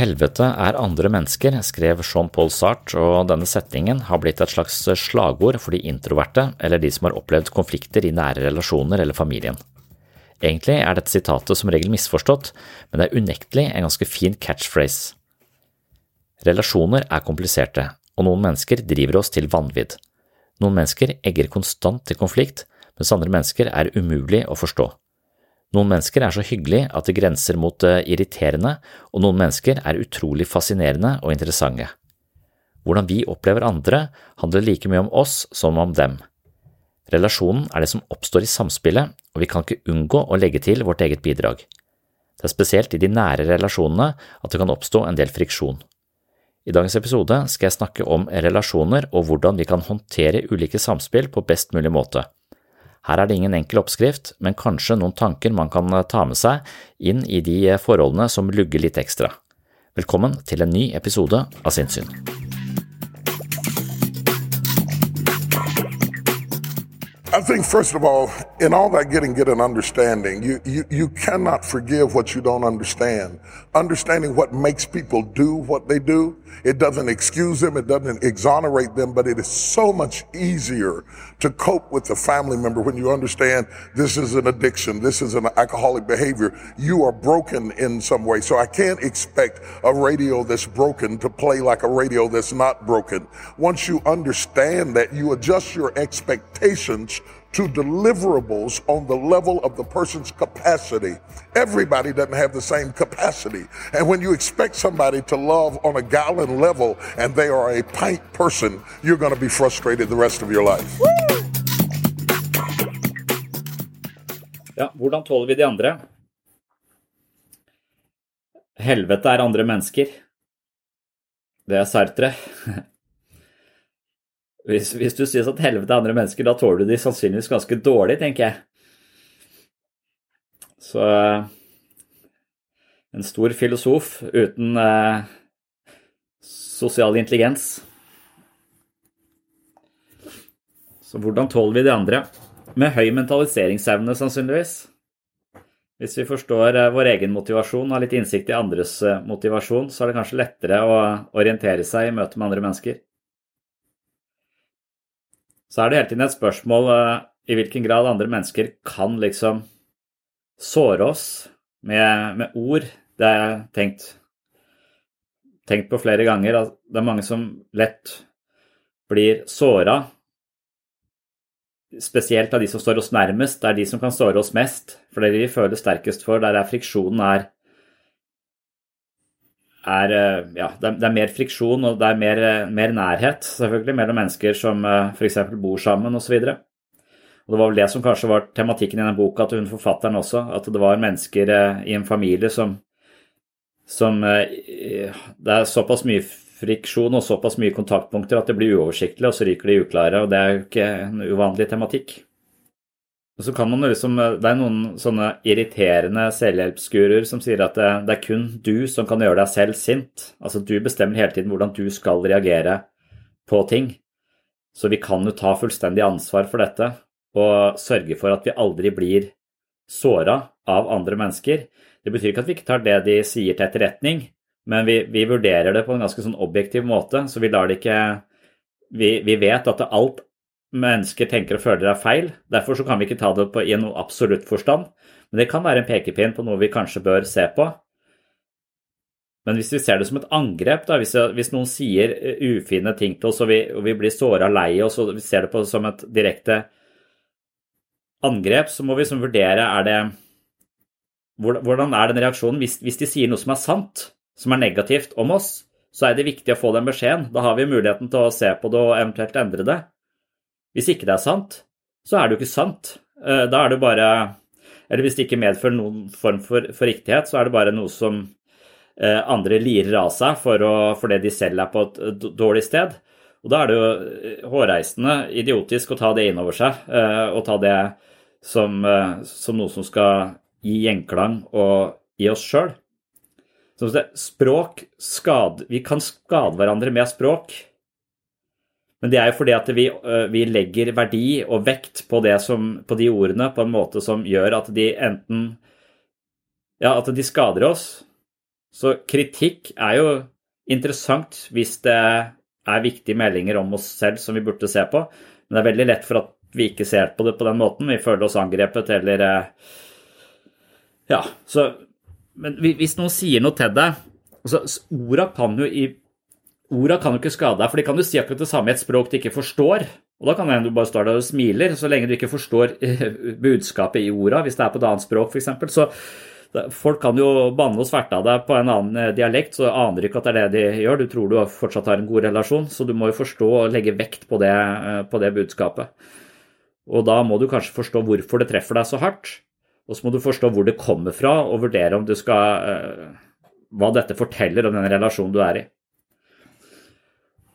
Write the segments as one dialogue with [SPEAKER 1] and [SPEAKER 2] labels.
[SPEAKER 1] Helvete er andre mennesker, skrev Jean-Paul Sartre, og denne setningen har blitt et slags slagord for de introverte eller de som har opplevd konflikter i nære relasjoner eller familien. Egentlig er dette sitatet som regel misforstått, men det er unektelig en ganske fin catchphrase. Relasjoner er kompliserte, og noen mennesker driver oss til vanvidd. Noen mennesker egger konstant til konflikt, mens andre mennesker er umulig å forstå. Noen mennesker er så hyggelige at det grenser mot irriterende, og noen mennesker er utrolig fascinerende og interessante. Hvordan vi opplever andre, handler like mye om oss som om dem. Relasjonen er det som oppstår i samspillet, og vi kan ikke unngå å legge til vårt eget bidrag. Det er spesielt i de nære relasjonene at det kan oppstå en del friksjon. I dagens episode skal jeg snakke om relasjoner og hvordan vi kan håndtere ulike samspill på best mulig måte. Her er det ingen enkel oppskrift, men kanskje noen tanker man kan ta med seg inn i de forholdene som lugger litt ekstra. Velkommen til en ny episode av Sinnssyn.
[SPEAKER 2] I think, first of all, in all that getting, get an understanding. You, you, you cannot forgive what you don't understand. Understanding what makes people do what they do, it doesn't excuse them, it doesn't exonerate them, but it is so much easier to cope with a family member when you understand this is an addiction, this is an alcoholic behavior. You are broken in some way. So I can't expect a radio that's broken to play like a radio that's not broken. Once you understand that, you adjust your expectations to deliverables on the level of the person's capacity. Everybody doesn't have the same capacity. And when you expect somebody to love on a gallon level and they are a pint person, you're going to be frustrated the rest of your life.
[SPEAKER 1] Ja, hvordan tåler vi de andre? Helvete er andre mennesker. Det er Sartre. Hvis, hvis, du sier at helvete er andre mennesker, da tåler du de sannsynligvis ganske dårlig, tenker jeg. Så en stor filosof uten eh, sosial intelligens. Så hvordan tåler vi de andre? Med høy mentaliseringsevne, sannsynligvis. Hvis vi forstår eh, vår egen motivasjon og har litt innsikt i andres eh, motivasjon, så er det kanskje lettere å orientere seg i møte med andre mennesker. Så er det hele tiden et spørsmål uh, i hvilken grad andre mennesker kan liksom såre oss med, med ord. Det har jeg tenkt, tenkt, på flere ganger. At det er mange som lett blir såra spesielt av de som står oss nærmest, det er de som kan såre oss mest. For det vi føler sterkest for, der er friksjonen er, er eh, ja, det er, mer friksjon og det er mer, mer nærhet selvfølgelig mellom mennesker som f.eks. bor sammen osv. Det var vel det som kanskje var tematikken i den boka til hun forfatteren også, at det var mennesker i en familie som, som Det er såpass mye friksjon og såpass mye kontaktpunkter at det blir uoversiktlig, og så ryker de uklare. og Det er jo ikke en uvanlig tematikk. Og så kan man liksom, Det er noen sånne irriterende selvhjelpsguruer som sier at det, det, er kun du som kan gjøre deg selv sint. Altså Du bestemmer hele tiden hvordan du skal reagere på ting. Så vi kan jo ta fullstendig ansvar for dette og sørge for at vi aldri blir såra av andre mennesker. Det betyr ikke at vi ikke tar det de sier til etterretning, men vi, vi, vurderer det på en ganske sånn objektiv måte, så vi lar det ikke Vi, vi vet at alt mennesker tenker og føler er feil. Derfor så kan vi ikke ta det på, i noe absolutt forstand. Men det kan være en pekepinn på noe vi kanskje bør se på. Men hvis vi ser det som et angrep, da, hvis, hvis noen sier eh, ufine ting til oss og vi, og vi blir såra lei oss og vi ser det på som et direkte angrep, så må vi vurdere er det, hvordan er den reaksjonen hvis, hvis de sier noe som er sant som er negativt om oss, så er det viktig å få den beskjeden. Da har vi muligheten til å se på det og eventuelt endre det. Hvis ikke det er sant, så er det jo ikke sant. Eh, da er det bare Eller hvis det ikke medfører noen form for, for riktighet, så er det bare noe som eh, andre lirer av seg for å, de selv er på et dårlig sted. Og da er det jo eh, hårreisende idiotisk å ta det inn over seg, og ta det som, som noe som skal gi gjenklang og i oss sjøl. Språk skad, Vi kan skade hverandre med språk. Men det er jo fordi at vi, vi, legger verdi og vekt på, som, på, de ordene på en måte som gjør at de enten Ja, at de skader oss. Så kritikk er jo interessant hvis det er viktige meldinger om oss selv som vi burde se på. Men det er veldig lett for at vi ikke ser på det på den måten. Vi føler oss angrepet eller Ja, så men hvis noen sier noe til deg altså, Orda kan jo i Orda kan jo ikke skade deg, for de kan jo si akkurat det samme i et språk de ikke forstår. Og da kan du bare står der og smiler, så lenge du ikke forstår eh, budskapet i orda, hvis det er på et annet språk f.eks. Så folk kan jo banne og sverte av deg på en annen eh, dialekt, så aner du ikke at det er det de gjør. Du tror du fortsatt har en god relasjon, så du må jo forstå og legge vekt på det, eh, på det budskapet. Og da må du kanskje forstå hvorfor det treffer deg så hardt. Og så må du forstå hvor det kommer fra, og vurdere om du skal Hva dette forteller om den relasjonen du er i.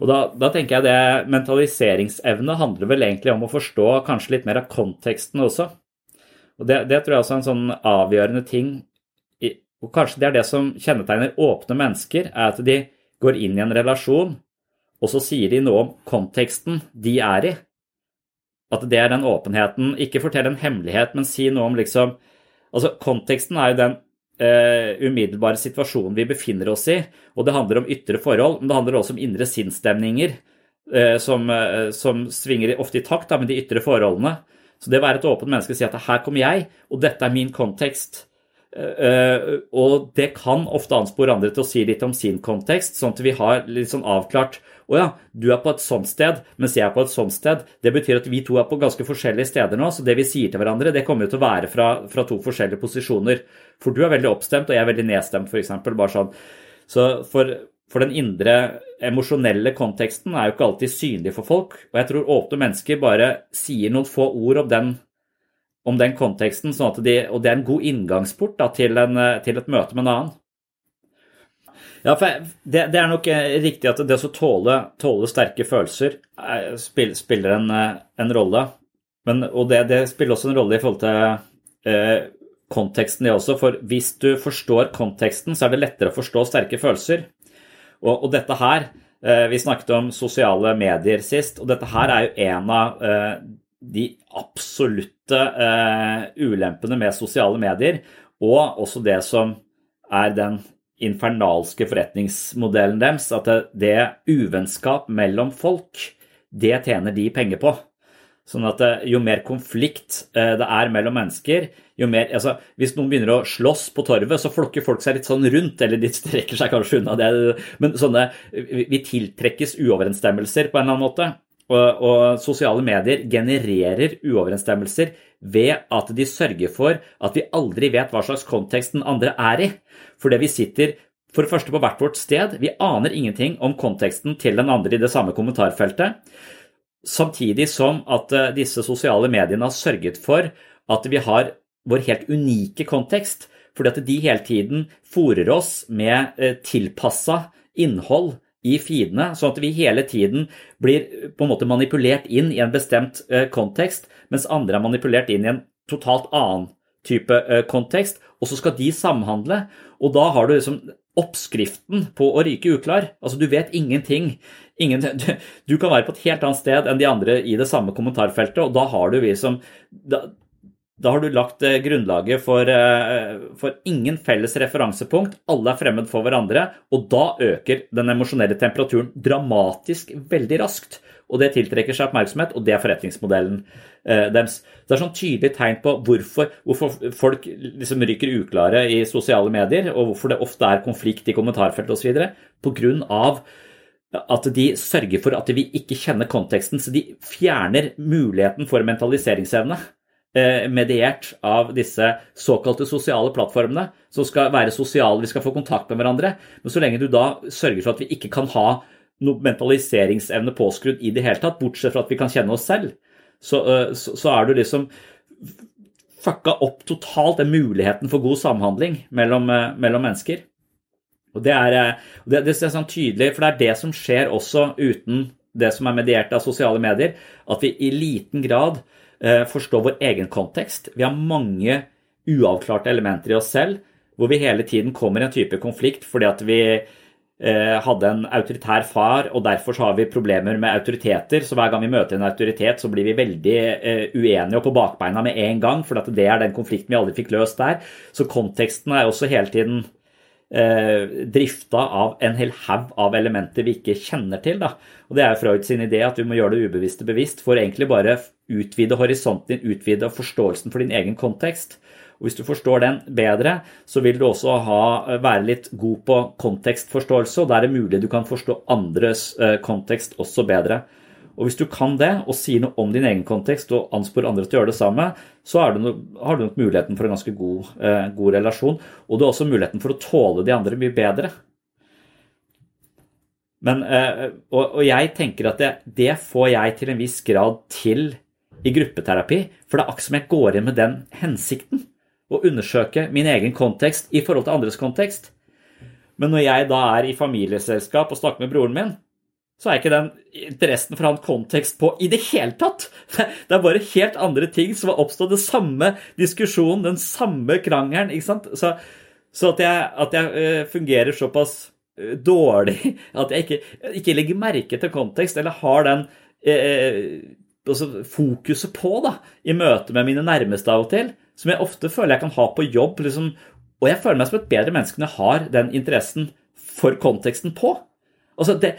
[SPEAKER 1] Og da, da, tenker jeg det Mentaliseringsevne handler vel egentlig om å forstå kanskje litt mer av konteksten også. Og Det, det tror jeg også er en sånn avgjørende ting, og kanskje det er det som kjennetegner åpne mennesker, er at de går inn i en relasjon, og så sier de noe om konteksten de er i. At det er den åpenheten. Ikke fortell en hemmelighet, men si noe om liksom Altså, konteksten er jo den uh, umiddelbare situasjonen vi befinner oss i, og det handler om ytre forhold, men det handler også om indre sinnsstemninger uh, som, uh, som, svinger ofte i takt da, med de ytre forholdene. Så det å være et åpent menneske og si at her kommer jeg, og dette er min kontekst. og det kan ofte anspore andre til å si litt om sin kontekst, sånn at vi har litt sånn avklart å ja, du er på et sånt sted, mens jeg er på et sånt sted. Det betyr at vi to er på ganske forskjellige steder nå, så det vi sier til hverandre, det kommer jo til å være fra, fra to forskjellige posisjoner. For du er veldig oppstemt, og jeg er veldig nedstemt, f.eks. Bare sånn. Så for, for den indre emosjonelle konteksten er jo ikke alltid synlig for folk. Og jeg tror åpne mennesker bare sier noen få ord om den, om den konteksten, sånn de, og det er en god inngangsport da, til, en, til et møte med en annen. Ja, for det, det, er nok eh, riktig at det å tåle, tåle sterke følelser er, spiller, spiller en, eh, en, rolle. Men, og det, det, spiller også en rolle i forhold til eh, konteksten, det også. For hvis du forstår konteksten, så er det lettere å forstå sterke følelser. Og, og dette her eh, Vi snakket om sosiale medier sist, og dette her er jo en av eh, de absolutte eh, ulempene med sosiale medier, og også det som er den infernalske forretningsmodellen deres, at det, uvennskap mellom folk, det tjener de penger på. Sånn at eh, jo mer konflikt eh, det er mellom mennesker, jo mer altså, Hvis noen begynner å slåss på torvet, så flokker folk seg litt sånn rundt, eller de strekker seg kanskje unna det, men sånne Vi tiltrekkes uoverensstemmelser på en eller annen måte. Og, og sosiale medier genererer uoverensstemmelser ved at de sørger for at vi aldri vet hva slags kontekst den andre er i. Fordi vi sitter for det første på hvert vårt sted. Vi aner ingenting om konteksten til den andre i det samme kommentarfeltet. Samtidig som at eh, disse sosiale mediene har sørget for at vi har vår helt unike kontekst. Fordi at de hele tiden fòrer oss med eh, tilpassa innhold i feedene, sånn at vi hele tiden blir eh, på en måte manipulert inn i en bestemt kontekst, mens andre er manipulert inn i en totalt annen type kontekst, og så skal de samhandle. Og da har du liksom oppskriften på å ryke uklar. Altså, du vet ingenting. Ingen, du, du, kan være på et helt annet sted enn de andre i det samme kommentarfeltet, og da har du liksom da, da har du lagt eh, grunnlaget for, eh, for, ingen felles referansepunkt. Alle er fremmed for hverandre, og da øker den emosjonelle temperaturen dramatisk veldig raskt. Og det tiltrekker seg oppmerksomhet, og det er forretningsmodellen eh, deres. Det er sånn tydelig tegn på hvorfor, hvorfor folk liksom ryker uklare i sosiale medier, og hvorfor det ofte er konflikt i kommentarfelt osv. Pga. at de sørger for at vi ikke kjenner konteksten, så de fjerner muligheten for mentaliseringsevne mediert av disse såkalte sosiale plattformene, som skal være sosiale, vi skal få kontakt med hverandre. Men så lenge du da sørger for at vi ikke kan ha noe mentaliseringsevne påskrudd i det hele tatt, bortsett fra at vi kan kjenne oss selv, så, eh, så, så er du liksom fucka opp totalt den muligheten for god samhandling mellom, eh, mellom mennesker. Og det er, eh, det, det er sånn tydelig, for det er det som skjer også uten det som er mediert av sosiale medier, at vi i liten grad eh, forstår vår egen kontekst. Vi har mange uavklarte elementer i oss selv, hvor vi hele tiden kommer i en type konflikt fordi at vi Eh, hadde en autoritær far, og derfor har vi problemer med autoriteter. Så hver gang vi møter en autoritet, så blir vi veldig eh, uenige og på bakbeina med en gang, for det er den konflikten vi aldri fikk løst der. Så konteksten er også hele tiden eh, drifta av en hel haug av elementer vi ikke kjenner til. Da. Og Det er Freud sin idé at vi må gjøre det ubevisste bevisst for egentlig bare utvide horisonten din, utvide forståelsen for din egen kontekst. Og Hvis du forstår den bedre, så vil du også ha, eh, være litt god på kontekstforståelse, og da er det mulig du kan forstå andres eh, kontekst også bedre. Og Hvis du kan det, og sier noe om din egen kontekst og ansporer andre til å gjøre det samme, så no, har du nok muligheten for en ganske god, eh, god, relasjon. Og du har også muligheten for å tåle de andre mye bedre. Men, eh, og, og, jeg tenker at det, det, får jeg til en viss grad til i gruppeterapi, for det er akkurat som jeg går inn med den hensikten å undersøke min egen kontekst i forhold til andres kontekst. Men når jeg da er i familieselskap og snakker med broren min, så er ikke den interessen for han kontekst på i det hele tatt. Det er bare helt andre ting som har oppstått. Den samme diskusjonen, den samme krangelen. ikke sant? Så, så at, jeg, at jeg, eh, fungerer såpass eh, dårlig at jeg ikke, ikke legger merke til kontekst, eller har den eh, altså fokuset på da, i møte med mine nærmeste av og til, som jeg ofte føler jeg kan ha på jobb. Liksom, og jeg føler meg som et bedre menneske når jeg har den interessen for konteksten på. Altså, det,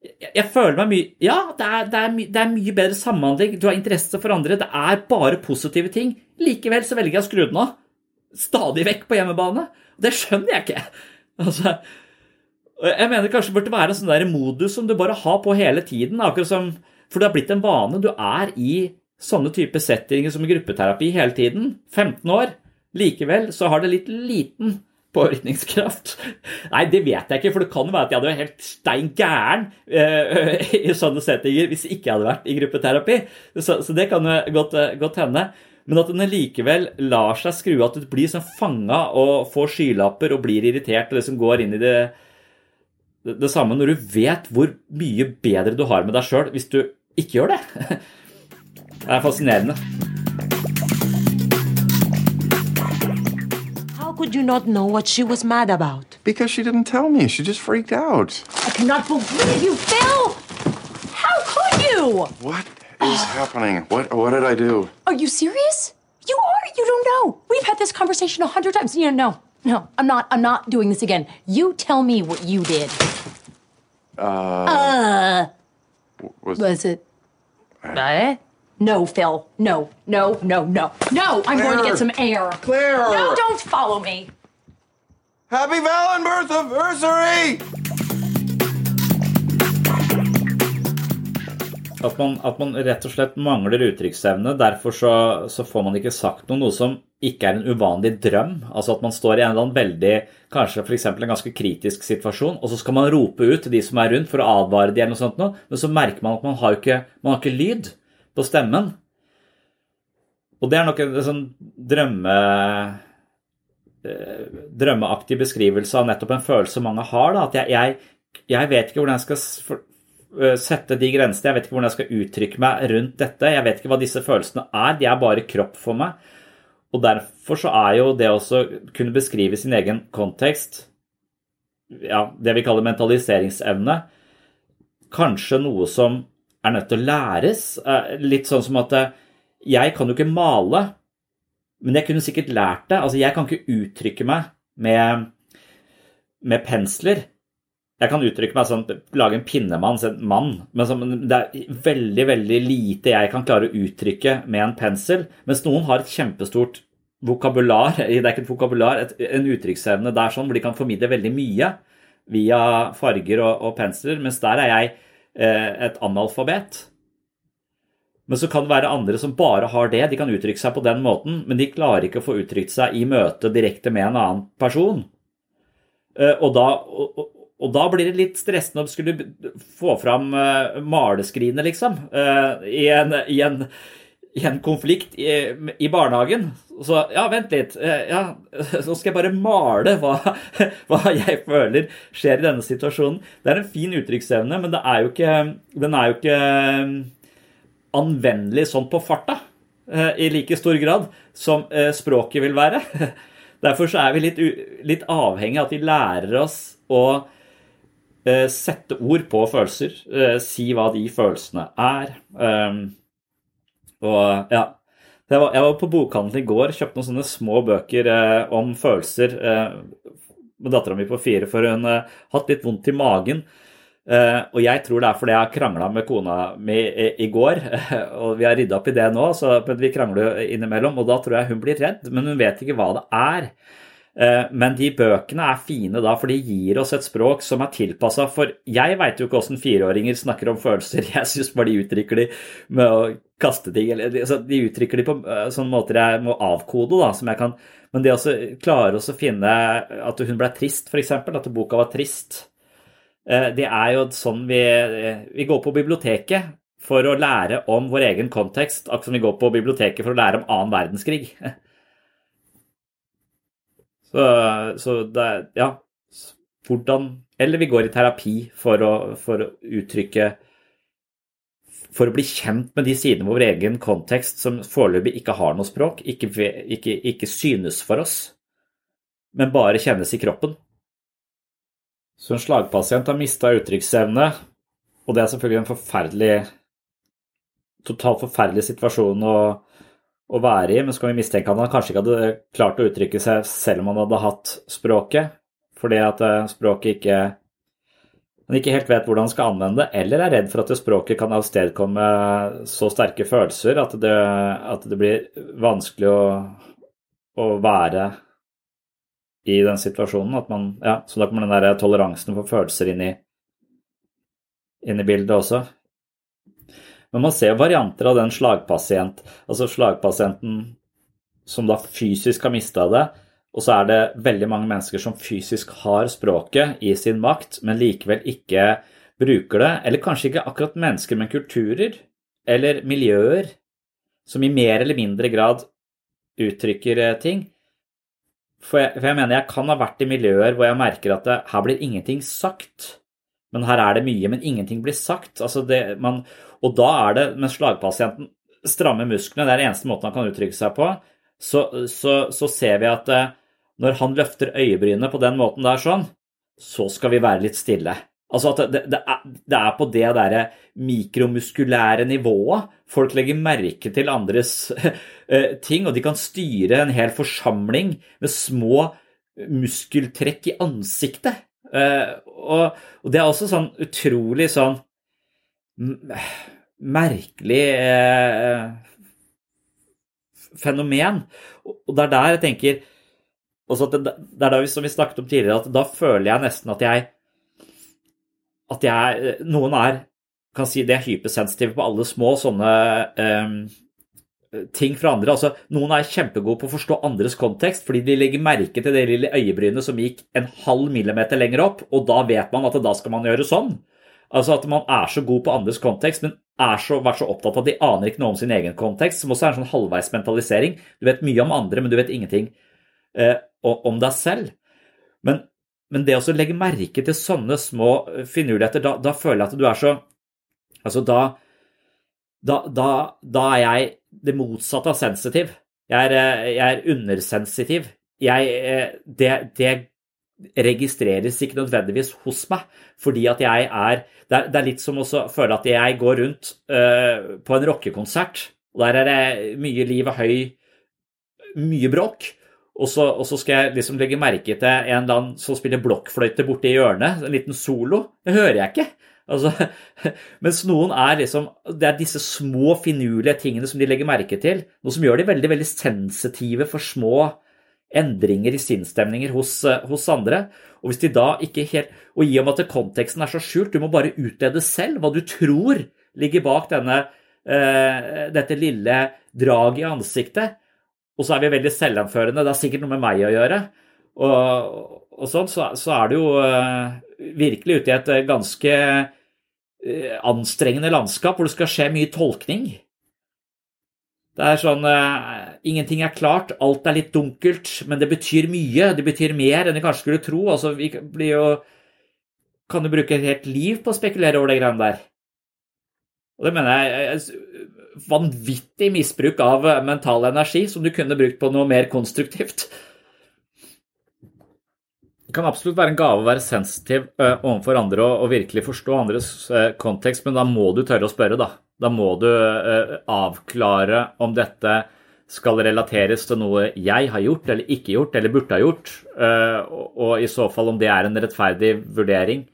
[SPEAKER 1] jeg, føler meg mye Ja, det er, det, er my, det er, mye bedre samhandling. Du har interesse for andre. Det er bare positive ting. Likevel så velger jeg å skru den av. Stadig vekk på hjemmebane. Det skjønner jeg ikke. Altså, jeg mener kanskje det burde være en sånn der modus som du bare har på hele tiden. akkurat som, For det har blitt en vane. Du er i sånne type settinger som gruppeterapi hele tiden. 15 år. Likevel så har det litt liten påvirkningskraft. Nei, det vet jeg ikke, for det kan være at jeg hadde vært helt stein gæren uh, i sånne settinger hvis jeg ikke hadde vært i gruppeterapi. Så, så det kan godt, uh, godt, hende. Men at den likevel lar seg skru, at du blir sånn fanga og får skylapper og blir irritert og liksom går inn i det, det, det samme når du vet hvor mye bedre du har med deg sjøl hvis du ikke gjør det. Det er fascinerende.
[SPEAKER 3] How could you not know what she was mad about?
[SPEAKER 4] Because she didn't tell me. She just freaked out.
[SPEAKER 3] I cannot believe you, Phil! How could you?
[SPEAKER 4] What is happening? What what did I do?
[SPEAKER 3] Are you serious? You are. You don't know. We've had this conversation a hundred times. You know, no, no, I'm not. I'm not doing this again. You tell me what you did.
[SPEAKER 4] Uh.
[SPEAKER 3] Uh.
[SPEAKER 4] Was,
[SPEAKER 3] Was it? What? Eh? No, Phil. No, no, no, no. No, I'm going to get some air.
[SPEAKER 4] Claire!
[SPEAKER 3] No, don't follow me.
[SPEAKER 4] Happy Valenbirth anniversary!
[SPEAKER 1] At man, at man rett og slett mangler uttrykksevne. Derfor så, så, får man ikke sagt noe, noe som ikke er en uvanlig drøm. Altså at man står i en eller annen veldig, kanskje f.eks. en ganske kritisk situasjon, og så skal man rope ut til de som er rundt for å advare de eller noe sånt noe, men så merker man at man har ikke, man har ikke lyd på stemmen. Og det er nok en sånn drømme eh, drømmeaktig beskrivelse av nettopp en følelse mange har. Da, at jeg, jeg, jeg vet ikke hvordan jeg skal sette de grensene. Jeg vet ikke hvordan jeg skal uttrykke meg rundt dette. Jeg vet ikke hva disse følelsene er. De er bare kropp for meg. Og derfor så er jo det å kunne beskrive sin egen kontekst, ja, det vi kaller mentaliseringsevne, kanskje noe som er nødt til å læres. Eh, litt sånn som at eh, jeg kan jo ikke male, men jeg kunne sikkert lært det. Altså, jeg kan ikke uttrykke meg med, med pensler. Jeg kan uttrykke meg sånn, lage en pinnemann, en mann, men det er veldig veldig lite jeg kan klare å uttrykke med en pensel. Mens noen har et kjempestort vokabular, det er ikke et vokabular, et, en uttrykksevne der sånn, hvor de kan formidle veldig mye via farger og, og pensler, mens der er jeg eh, et analfabet. Men så kan det være andre som bare har det, de kan uttrykke seg på den måten, men de klarer ikke å få uttrykt seg i møte direkte med en annen person. Eh, og da, og, og da blir det litt stressende å skulle få fram uh, maleskrinet, liksom, uh, i, en, i, en, i, en, konflikt i, i, barnehagen. Så ja, vent litt. Uh, ja, så skal jeg bare male hva, hva, jeg føler skjer i denne situasjonen. Det er en fin uttrykksevne, men er ikke, den er jo ikke anvendelig sånn på farta i like stor grad som språket vil være. Derfor er vi litt, litt avhengig av at vi lærer oss å Eh, sette ord på følelser. Eh, si hva de følelsene er. Ehm, og ja. Jeg var på bokhandelen i går, kjøpte noen sånne små bøker eh, om følelser med dattera mi på fire, for hun har hatt litt vondt i magen. Uh, og jeg tror det er fordi jeg har krangla med kona mi i, i går. og vi har rydda opp i det nå, så vi krangler innimellom. Og da tror jeg hun blir redd, men hun vet ikke hva det er. Eh, men de bøkene er fine da, for de gir oss et språk som er tilpassa. For jeg veit jo ikke åssen fireåringer snakker om følelser. Jeg syns bare de uttrykker de med å kaste ting. Eller, de uttrykker de på eh, sånne måter jeg må avkode. da, som jeg kan, Men det å klare å finne at hun ble trist, f.eks. At boka var trist. Eh, det er jo sånn vi, vi går på biblioteket for å lære om vår egen kontekst, akkurat som vi går på biblioteket for å lære om annen verdenskrig. Så, så det er Ja. Hvordan Eller vi går i terapi for å, for å uttrykke For å bli kjent med de sidene av vår egen kontekst som foreløpig ikke har noe språk, ikke, ikke, ikke synes for oss, men bare kjennes i kroppen. Så en slagpasient har mista uttrykksevne, og det er selvfølgelig en forferdelig Totalt forferdelig situasjon å å være i, men så kan vi mistenke at han kanskje ikke hadde klart å uttrykke seg selv om han hadde hatt språket, fordi at eh, språket ikke han ikke helt vet hvordan han skal anvende det, eller er redd for at språket kan avstedkomme så sterke følelser at det, at det blir vanskelig å, å, være i den situasjonen. Man, ja, så da kommer den der toleransen for følelser inn i, inn i bildet også. Men man ser varianter av den slagpasient, altså slagpasienten som da fysisk har mista det, og så er det veldig mange mennesker som fysisk har språket i sin makt, men likevel ikke bruker det. Eller kanskje ikke akkurat mennesker, men kulturer eller miljøer som i mer eller mindre grad uttrykker eh, ting. For jeg, for jeg mener jeg kan ha vært i miljøer hvor jeg merker at det, her blir ingenting sagt. Men her er det mye, men ingenting blir sagt. Altså det, man, og da er det, mens slagpasienten strammer musklene, det er den eneste måten han kan uttrykke seg på, så, så, så ser vi at eh, når han løfter øyebrynene på den måten der sånn, så skal vi være litt stille. Altså at det, det, er, det er, på det derre mikromuskulære nivået folk legger merke til andres uh, ting, og de kan styre en hel forsamling med små muskeltrekk i ansiktet. Uh, og, og, det er også sånn utrolig sånn merkelig eh, fenomen. Og det er der jeg tenker det, det er da som vi snakket om tidligere, at da føler jeg nesten at jeg At jeg Noen er kan si de er hypersensitive på alle små sånne eh, ting fra andre. Altså, noen er kjempegode på å forstå andres kontekst fordi de legger merke til det lille øyebrynet som gikk en halv millimeter lenger opp, og da vet man at da skal man gjøre sånn. Altså at man er så god på andres kontekst, men er så, vært så opptatt av at de aner ikke noe om sin egen kontekst, som også er en sånn halvveismentalisering. Du vet mye om andre, men du vet ingenting eh, om deg selv. Men, men det å legge merke til sånne små finurligheter, da, da, føler jeg at du er så Altså, da, da, da er jeg det motsatte av sensitiv. Jeg er, eh, jeg er undersensitiv. Jeg, eh, det, det registreres ikke nødvendigvis hos meg, fordi at jeg er Det er, det er litt som å føle at jeg går rundt uh, på en rockekonsert, og der er det mye liv og høy, mye bråk. Og så, og så, skal jeg liksom legge merke til en eller annen som spiller blokkfløyte borti hjørnet, en liten solo. Det hører jeg ikke. Altså, mens noen er liksom Det er disse små, finurlige tingene som de legger merke til, noe som gjør de veldig, veldig sensitive for små endringer i sinnsstemninger hos, eh, hos, andre. Og hvis de da ikke helt, og i og med at konteksten er så skjult, du må bare utlede selv hva du tror ligger bak denne, uh, dette lille draget i ansiktet. Og så er vi veldig selvanførende. Det har sikkert noe med meg å gjøre. Og, og sånn, så, så, er det jo uh, virkelig ute i et ganske anstrengende landskap hvor det skal skje mye tolkning. Det er sånn uh, Ingenting er klart, alt er litt dunkelt, men det betyr mye. Det betyr mer enn vi kanskje skulle tro. Altså, vi blir jo Kan du bruke et helt liv på å spekulere over de greiene der? Og det mener jeg vanvittig misbruk av mental energi som du kunne brukt på noe mer konstruktivt. Det kan absolutt være en gave å være sensitiv overfor andre og, virkelig forstå andres kontekst, men da må du tørre å spørre, da. Da må du uh, avklare om dette skal relateres til noe jeg har gjort eller ikke gjort eller burde ha gjort, uh, og, og, i så fall om det er en rettferdig vurdering.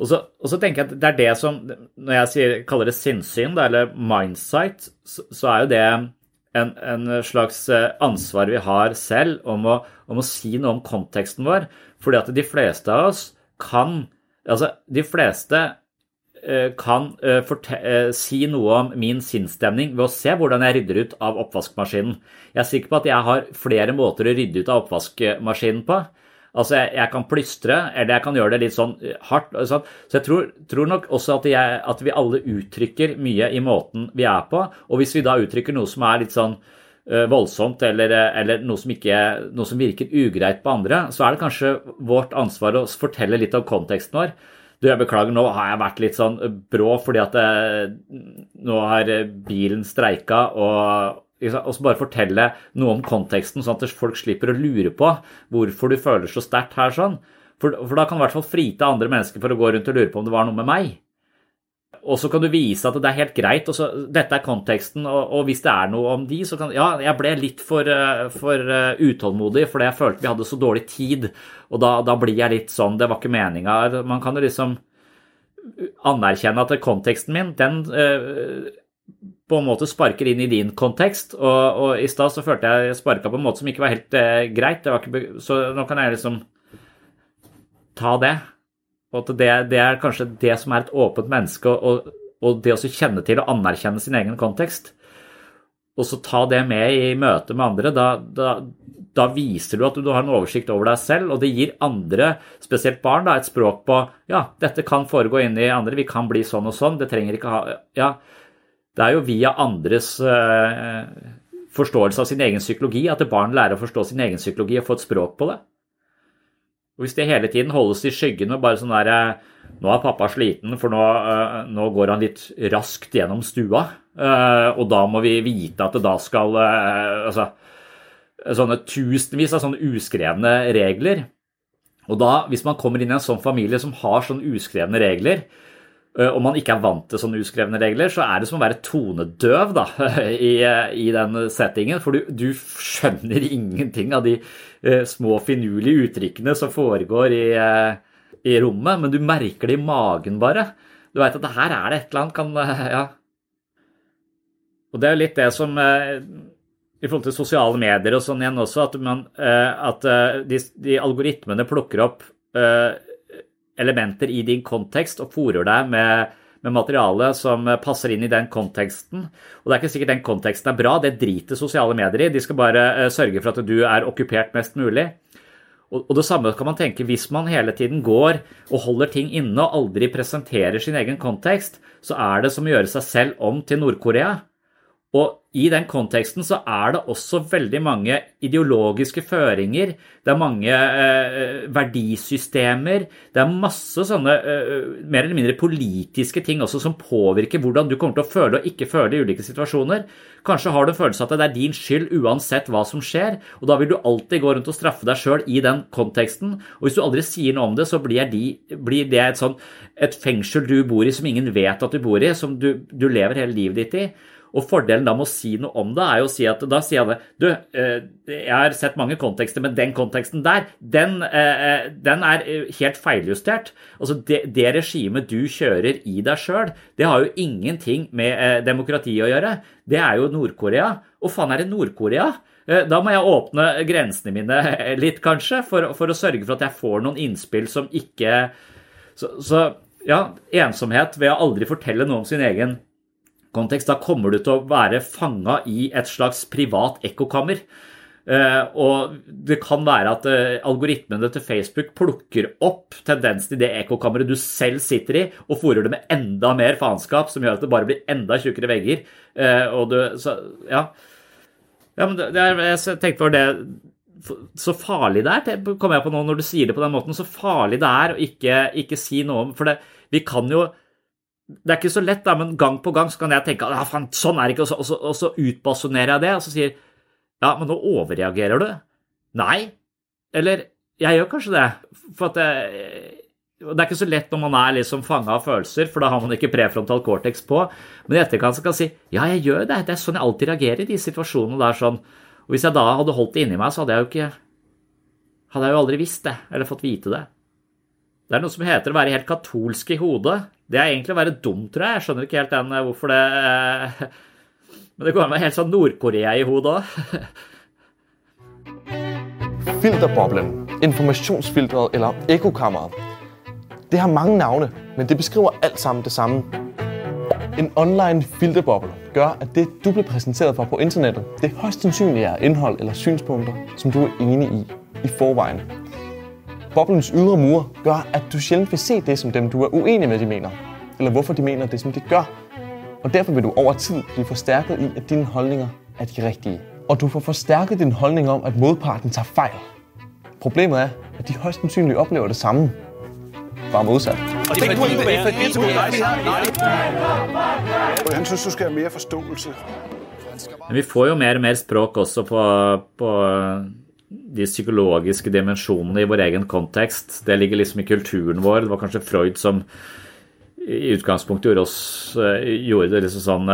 [SPEAKER 1] Og så, og så, tenker jeg at det er det som Når jeg sier, kaller det sinnssyn, eller mindsight, så, så, er jo det en, en, slags eh, ansvar vi har selv om å, om å si noe om konteksten vår. Fordi at de fleste av oss kan Altså, de fleste Eh, kan eh, si noe om min sinnsstemning ved å se hvordan jeg rydder ut av oppvaskmaskinen. Jeg er sikker på at jeg har flere måter å rydde ut av oppvaskmaskinen på. Altså, jeg, jeg kan plystre, eller jeg kan gjøre det litt sånn hardt. Sånn. Så jeg tror, tror nok også at, jeg, at, vi alle uttrykker mye i måten vi er på. Og hvis vi da uttrykker noe som er litt sånn uh, voldsomt, eller, eller noe, som ikke, noe som virker ugreit på andre, så er det kanskje vårt ansvar å fortelle litt om konteksten vår. Du, jeg beklager, nå har jeg vært litt sånn brå fordi at eh, nå har bilen streika, og, og så bare fortelle noe om konteksten, sånn at folk slipper å lure på hvorfor du føler så sterkt her sånn. For, for, da kan du i hvert fall frite andre mennesker for å gå rundt og lure på om det var noe med meg. Og så kan du vise at det er helt greit. og så, Dette er konteksten, og, og, hvis det er noe om de, så kan Ja, jeg ble litt for, eh, for uh, utålmodig fordi jeg følte vi hadde så dårlig tid. Og da, da blir jeg litt sånn, det var ikke meninga. Man kan jo liksom anerkjenne at konteksten min, den uh, på en måte sparker inn i din kontekst. Og, og i stad så følte jeg sparka på en måte som ikke var helt eh, greit. Var ikke, så nå kan jeg liksom ta det. Og at det, det, er kanskje det som er et åpent menneske, og, og det å kjenne til og anerkjenne sin egen kontekst. Og så ta det med i møte med andre. Da, da, da, viser du at du har en oversikt over deg selv, og det gir andre, spesielt barn, da, et språk på ja, dette kan foregå inni andre, vi kan bli sånn og sånn. Det trenger ikke ha Ja, det er jo via andres uh, forståelse av sin egen psykologi at barn lærer å forstå sin egen psykologi og få et språk på det. Og Hvis det hele tiden holdes i skyggen og bare sånn der Nå er pappa sliten, for nå, uh, nå går han litt raskt gjennom stua. Og da må vi vite at det da skal Altså sånne tusenvis av sånne uskrevne regler. Og da, hvis man kommer inn i en sånn familie som har sånne uskrevne regler, og man ikke er vant til sånne uskrevne regler, så er det som å være tonedøv da, i, i den settingen. For du, du, skjønner ingenting av de Eh, små finurlige uttrykkene som foregår i, eh, i, rommet, men du merker det i magen bare. Du veit at her er det et eller annet kan, eh, ja. Og det er jo litt det som i forhold til sosiale medier og sånn igjen også, at, man, at de, de, algoritmene plukker opp elementer i din kontekst og fòrer deg med, med materiale som passer inn i den konteksten. Og det er ikke sikkert den konteksten er bra, det driter sosiale medier i. De skal bare eh, sørge for at du er okkupert mest mulig. Og det samme kan man tenke hvis man hele tiden går og holder ting inne og aldri presenterer sin egen kontekst, så er det som å gjøre seg selv om til Nord-Korea. Og i den konteksten så er det også veldig mange ideologiske føringer. Det er mange eh, verdisystemer. Det er masse sånne eh, mer eller mindre politiske ting også som påvirker hvordan du kommer til å føle og ikke føle i ulike situasjoner. Kanskje har du en følelse at det er din skyld uansett hva som skjer, og da vil du alltid gå rundt og straffe deg sjøl i den konteksten. Og hvis du aldri sier noe om det, så blir, de, blir det et, sånn, et fengsel du bor i som ingen vet at du bor i, som du, du lever hele livet ditt i. Og fordelen da med å si noe om det, er jo å si at da sier jeg det Du, eh, jeg har sett mange kontekster, men den konteksten der, den, eh, den er helt feiljustert. Altså det, det regimet du kjører i deg sjøl, det har jo ingenting med eh, demokrati å gjøre. Det er jo Nord-Korea. Og faen er det Nord-Korea? Da må jeg åpne grensene mine litt, kanskje, for, for, å sørge for at jeg får noen innspill som ikke Så, så ja, ensomhet ved å aldri fortelle noe om sin egen kontekst, da kommer du til å være fanga i et slags privat ekkokammer. Uh, og det kan være at uh, algoritmene til Facebook plukker opp tendensen i det ekkokammeret du selv sitter i, og fòrer det med enda mer faenskap, som gjør at det bare blir enda tjukkere vegger. Uh, og du, så, ja. ja men det, jeg tenkte var det Så farlig det er, kommer jeg på nå når du sier det på den måten, så farlig det er å ikke, ikke si noe om For det, vi kan jo det er ikke så lett, da, men gang på gang så kan jeg tenke at ah, sånn er det ikke, og så, og så, og så utbasunerer jeg det, og så sier ja, men nå overreagerer du. Nei. Eller jeg gjør kanskje det. For det, det er ikke så lett når man er liksom fanga av følelser, for da har man ikke prefrontal cortex på. Men i etterkant så kan jeg si ja, jeg gjør det. Det er sånn jeg alltid reagerer i de situasjonene der sånn. Og hvis jeg da hadde holdt det inni meg, så hadde jeg jo ikke Hadde jeg jo aldri visst det, eller fått vite det. Det er noe som heter å være helt katolsk i hodet. Det er egentlig å være dum, tror jeg. Jeg skjønner ikke helt den, eh, hvorfor det eh, Men det går an å helt sånn Nord-Korea i hodet òg.
[SPEAKER 5] Filterboblen, informasjonsfilteret eller ekkokammeret. Det har mange navne, men det beskriver alt sammen det samme. En online filterboble gør, at det du blir præsenteret for på internettet, det høyst sannsynlig er innhold eller synspunkter, som du er enig i i forveien. Boblens ydre mure gør, at du sjældent vil se det, som dem du er uenig med, de mener. Eller hvorfor de mener det, som de gør. Og derfor vil du over tid blive forstærket i, at dine holdninger er de rigtige. Og du får forstærket din holdning om, at modparten tager fejl. Problemet er, at de højst sandsynligt oplever det samme. Bare modsat. Og
[SPEAKER 6] Han synes, du skal have mere forståelse.
[SPEAKER 1] Men vi får jo mer og mer språk også på, på de psykologiske dimensjonene i vår egen kontekst. Det ligger liksom i kulturen vår. Det var kanskje Freud som i utgangspunktet gjorde, oss, eh, gjorde det liksom sånn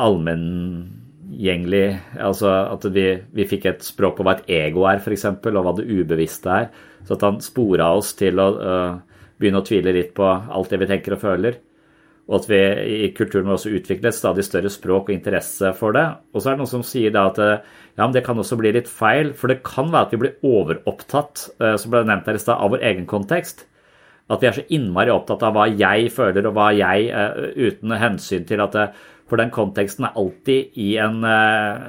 [SPEAKER 1] allmenngjengelig. Altså at vi, vi, fikk et språk på hva et ego er, f.eks., og hva det ubevisste er. Så at han spora oss til å uh, begynne å tvile litt på alt det vi tenker og føler. Og at vi i kulturen må også utvikle et stadig større språk og interesse for det. Og så er det noen som sier da at ja, men det kan også bli litt feil, for det kan være at vi blir overopptatt, eh, som ble nevnt her i stad, av vår egen kontekst. At vi er så innmari opptatt av hva jeg føler og hva jeg eh, Uten hensyn til at For den konteksten er alltid i en eh,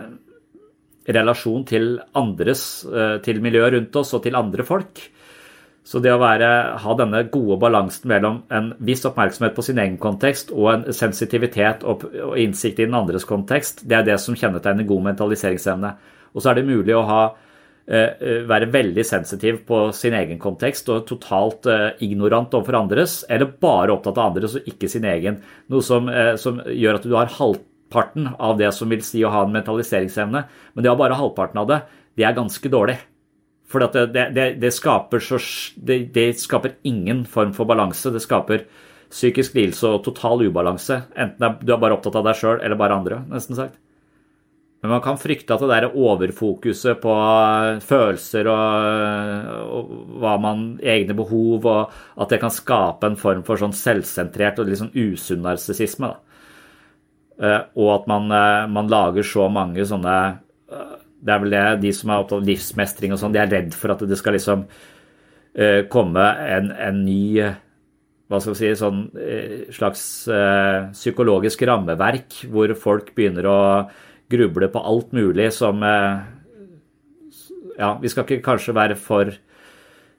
[SPEAKER 1] relasjon til andres, til miljøet rundt oss og til andre folk. Så det å være, ha denne gode balansen mellom en viss oppmerksomhet på sin egen kontekst og en sensitivitet og, innsikt i den andres kontekst, det er det som kjennetegner god mentaliseringsevne. Og så er det mulig å ha, eh, være veldig sensitiv på sin egen kontekst og totalt eh, ignorant overfor andres, eller bare opptatt av andres og ikke sin egen. Noe som, eh, som gjør at du har halvparten av det som vil si å ha en mentaliseringsevne. Men det å ha bare halvparten av det, det er ganske dårlig. For det, det, det, skaper så, det, skaper ingen form for balanse. Det skaper psykisk lidelse og total ubalanse. Enten du er bare opptatt av deg sjøl eller bare andre, nesten sagt. Men man kan frykte at det der overfokuset på følelser og, og hva man, egne behov, og at det kan skape en form for sånn selvsentrert og litt sånn usunn narsissisme. Eh, og at man, eh, man, lager så mange sånne det er vel det, de som er opptatt av livsmestring og sånn, de er redd for at det skal liksom uh, komme en, en, ny hva skal vi si, sånn uh, slags uh, psykologisk rammeverk hvor folk begynner å gruble på alt mulig som Ja, vi skal ikke kanskje være for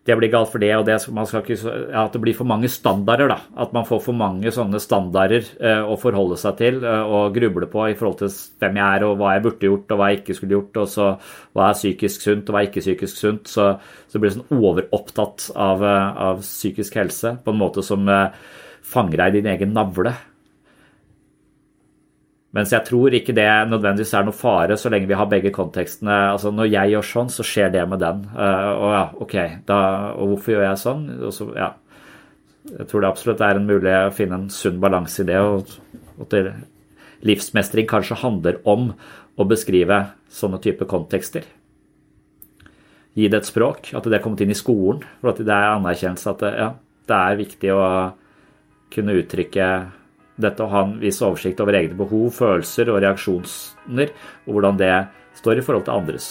[SPEAKER 1] det blir galt for det, og det, ikke, ja, at det blir for mange standarder. da, At man får for mange sånne standarder eh, å forholde seg til eh, og gruble på i forhold til hvem jeg er og hva jeg burde gjort og hva jeg ikke skulle gjort, og så hva er psykisk sunt og hva er ikke psykisk sunt. Så, så blir du sånn overopptatt av, eh, av, psykisk helse på en måte som eh, fanger deg i din egen navle. Mens jeg tror ikke det nødvendigvis er noe fare så lenge vi har begge kontekstene. Altså Når jeg gjør sånn, så skjer det med den. Uh, og ja, ok, da, og hvorfor gjør jeg sånn? Og så, ja. Jeg tror det absolutt er en mulig å finne en sunn balanse i det. Og at livsmestring kanskje handler om å beskrive sånne type kontekster. Gi det et språk, at det er kommet inn i skolen. For at det er anerkjennelse at det, ja, det er viktig å kunne uttrykke dette å ha en viss oversikt over egne behov, følelser og reaksjoner, og hvordan det står i forhold til andres.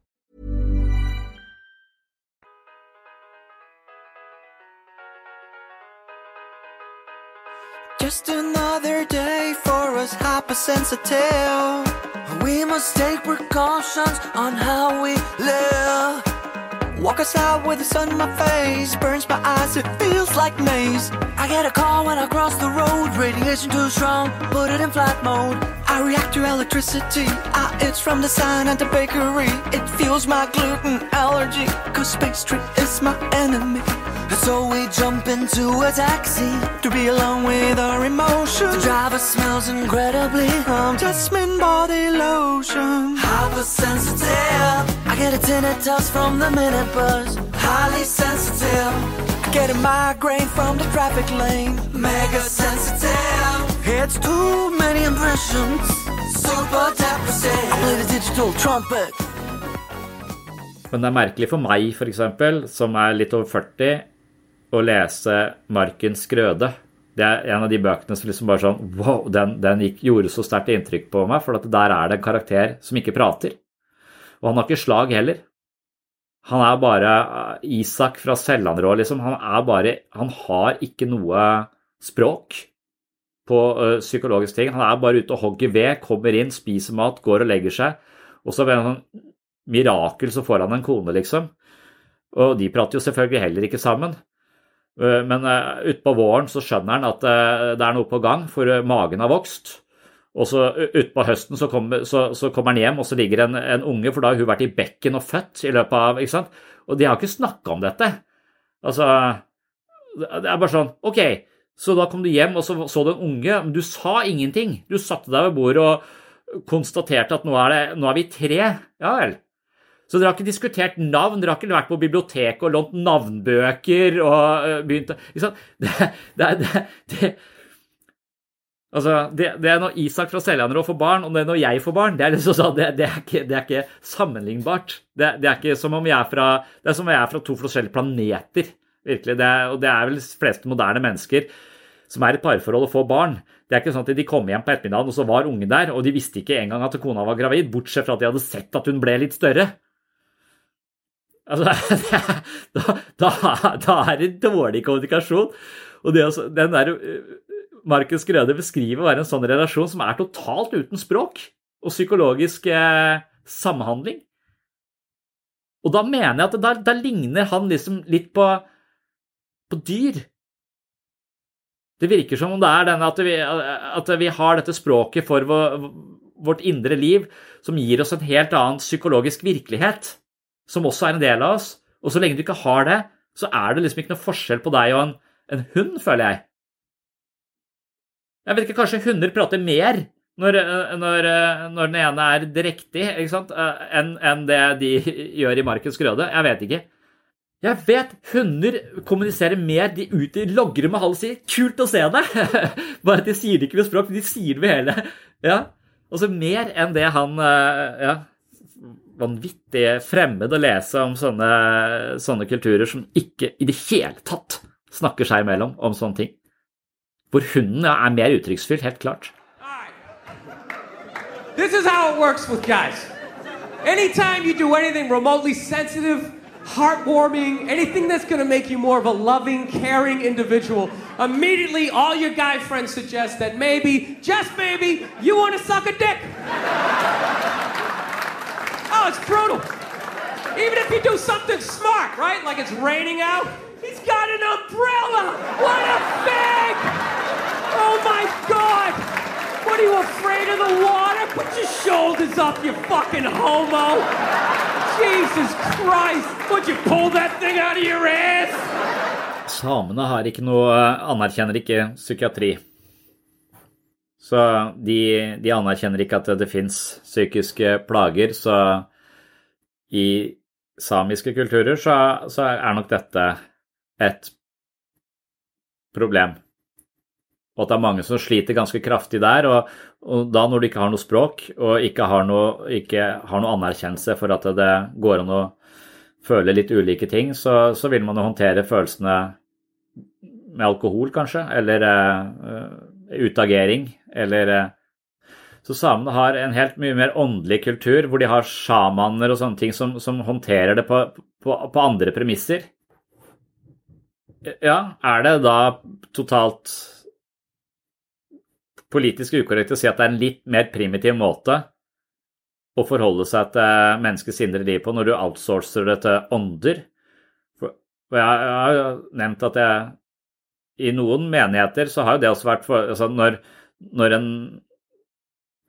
[SPEAKER 7] Just another day for us hypersensitive. We must take precautions on how we live. Walk outside with the sun in my face, burns my eyes, it feels like maze. I get a call when I cross the road, radiation too strong, put it in flight mode. I react to electricity, I itch from the sign at the bakery. It fuels my gluten allergy, cause tree is my enemy. So we jump into a taxi to be alone with our emotions. The driver smells incredibly um, jasmine body lotion. Hypersensitive. I get a tinnitus from the minute buzz. Highly sensitive. I get a migraine from the traffic lane. Mega sensitive. It's too many impressions. Super depressive. I play the digital trumpet.
[SPEAKER 1] Men det er merkelig for meg, f.eks., som er litt over 40, å lese 'Markens grøde'. Det er en av de bøkene som liksom bare sånn Wow, den, den gikk, gjorde så sterkt inntrykk på meg, for der er det en karakter som ikke prater. Og han har ikke slag heller. Han er bare Isak fra Sellandrå, liksom. Han er bare Han har ikke noe språk på uh, psykologiske ting. Han er bare ute og hogger ved, kommer inn, spiser mat, går og legger seg. Og så ved en sånn mirakel så får han en kone, liksom. Og de prater jo selvfølgelig heller ikke sammen. Men uh, utpå våren så skjønner han at uh, det er noe på gang, for magen har vokst. Og så utpå høsten så kommer, så, så kommer, han hjem, og så ligger en, en unge, for da har hun vært i bekken og født i løpet av ikke sant? Og de har ikke snakka om dette. Altså Det er bare sånn Ok, så da kom du hjem, og så så du en unge, men du sa ingenting. Du satte deg ved bordet og konstaterte at nå er, det, nå er vi tre. Ja vel. Så dere har ikke diskutert navn, dere har ikke vært på biblioteket og lånt navnbøker og begynt å det, det, det, Altså, det, det er når Isak fra Seljanger får barn, og det er når jeg får barn. Det er, liksom det, det er, ikke, det er ikke, sammenlignbart. Det, det, er ikke som om jeg er fra, det er som om jeg er fra to forskjellige planeter. virkelig. Det og det er vel de fleste moderne mennesker som er i parforhold og får barn. Det er ikke sånn at de kom hjem på ettermiddagen, og så var ungen der, og de visste ikke engang at kona var gravid, bortsett fra at de hadde sett at hun ble litt større. Altså, da, da, da er det dårlig kommunikasjon. Og det, den der Markus Grøde beskriver være en sånn relasjon som er totalt uten språk og psykologisk eh, samhandling. Og da mener jeg at da, da ligner han liksom litt på, på dyr. Det virker som om det er denne at vi, at vi har dette språket for vår, vårt indre liv som gir oss en helt annen psykologisk virkelighet, som også er en del av oss. Og så lenge du ikke har det, så er det liksom ikke noe forskjell på deg og en, en hund, føler jeg. Jeg vet ikke, kanskje hunder prater mer når, eh, når, eh, når den ene er drektig eh, enn en det de gjør i Markens grøde? Jeg vet ikke. Jeg vet hunder kommuniserer mer. De ute logrer med hals i 'kult å se deg'. Bare at de sier det ikke med språk, de sier det med hele Ja, Altså mer enn det han ja, Vanvittig fremmed å lese om sånne, sånne kulturer som ikke i det hele tatt snakker seg imellom om sånne ting. Hvor hunden er mer uttrykksfylt, helt klart.
[SPEAKER 8] Anytime you do anything remotely sensitive, heartwarming, anything that's going to make you more of a loving, caring individual, immediately all your guy friends suggest that maybe, just maybe, you want to suck a dick. Oh, it's brutal. Even if you do something smart, right? Like it's raining out, he's got an umbrella. What a fag! Oh my god! What are you afraid of the water? Put your shoulders up, you fucking homo! Jesus Christ! Would you pull that thing out of your ass?
[SPEAKER 1] Samene har ikke noe eh, anerkjenner ikke psykiatri. Så de, de anerkjenner ikke at det fins psykiske plager. Så i samiske kulturer så, så er nok dette et problem. Og at det er mange som sliter ganske kraftig der. Og, og da når du ikke har noe språk og ikke har noe, ikke har noe anerkjennelse for at det går an å føle litt ulike ting, så, så vil man jo håndtere følelsene med alkohol, kanskje, eller uh, utagering, eller uh, Så samene har en helt mye mer åndelig kultur, hvor de har sjamaner og sånne ting som, som håndterer det på, på, på andre premisser. Ja, er det da totalt politisk ukorrekt å si at det er en litt mer primitiv måte å forholde seg til menneskets indre liv på når du outsourcer det til ånder? For jeg, har nevnt at jeg i noen menigheter så har jo det også vært for, altså når, når en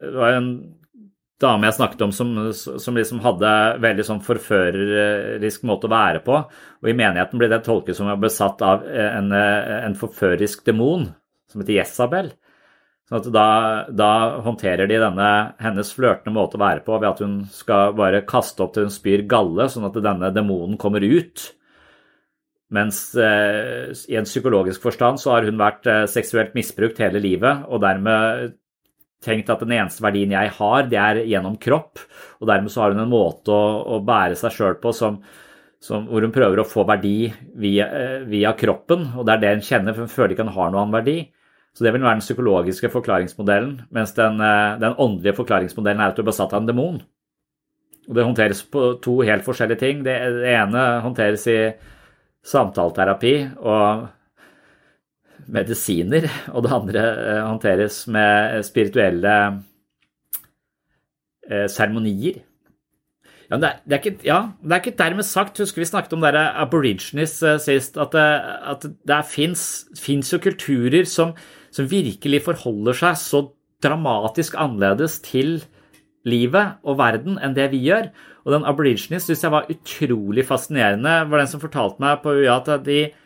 [SPEAKER 1] Det var en dame jeg snakket om som, som liksom hadde veldig sånn forførerisk måte å være på. Og i menigheten ble det tolket som å være besatt av en, en forførerisk demon som heter Jesabel. Sånn da, da, håndterer de denne hennes flørtende måte å være på ved at hun skal bare kaste opp til hun spyr galle, sånn at denne demonen kommer ut. Mens eh, i en psykologisk forstand så har hun vært eh, seksuelt misbrukt hele livet, og dermed tenkt at den eneste verdien jeg har, det er gjennom kropp. Og dermed så har hun en måte å, å bære seg sjøl på som, som, hvor hun prøver å få verdi via, eh, via, kroppen, og det er det hun kjenner, for hun føler ikke hun har noen annen verdi. Så det vil være den psykologiske forklaringsmodellen, mens den, eh, den åndelige forklaringsmodellen er at du er besatt av en demon. Og det håndteres på to helt forskjellige ting. Det, det ene håndteres i samtaleterapi og medisiner, og det andre eh, håndteres med spirituelle eh, seremonier. Ja, det, det, er ikke, ja, det er ikke dermed sagt, husker vi snakket om der aborigines sist, at det, at det fins jo kulturer som som virkelig forholder seg så dramatisk annerledes til livet og verden enn det vi gjør. Og den aborigines syns jeg var utrolig fascinerende. Var den som fortalte meg på UiA at de, eh,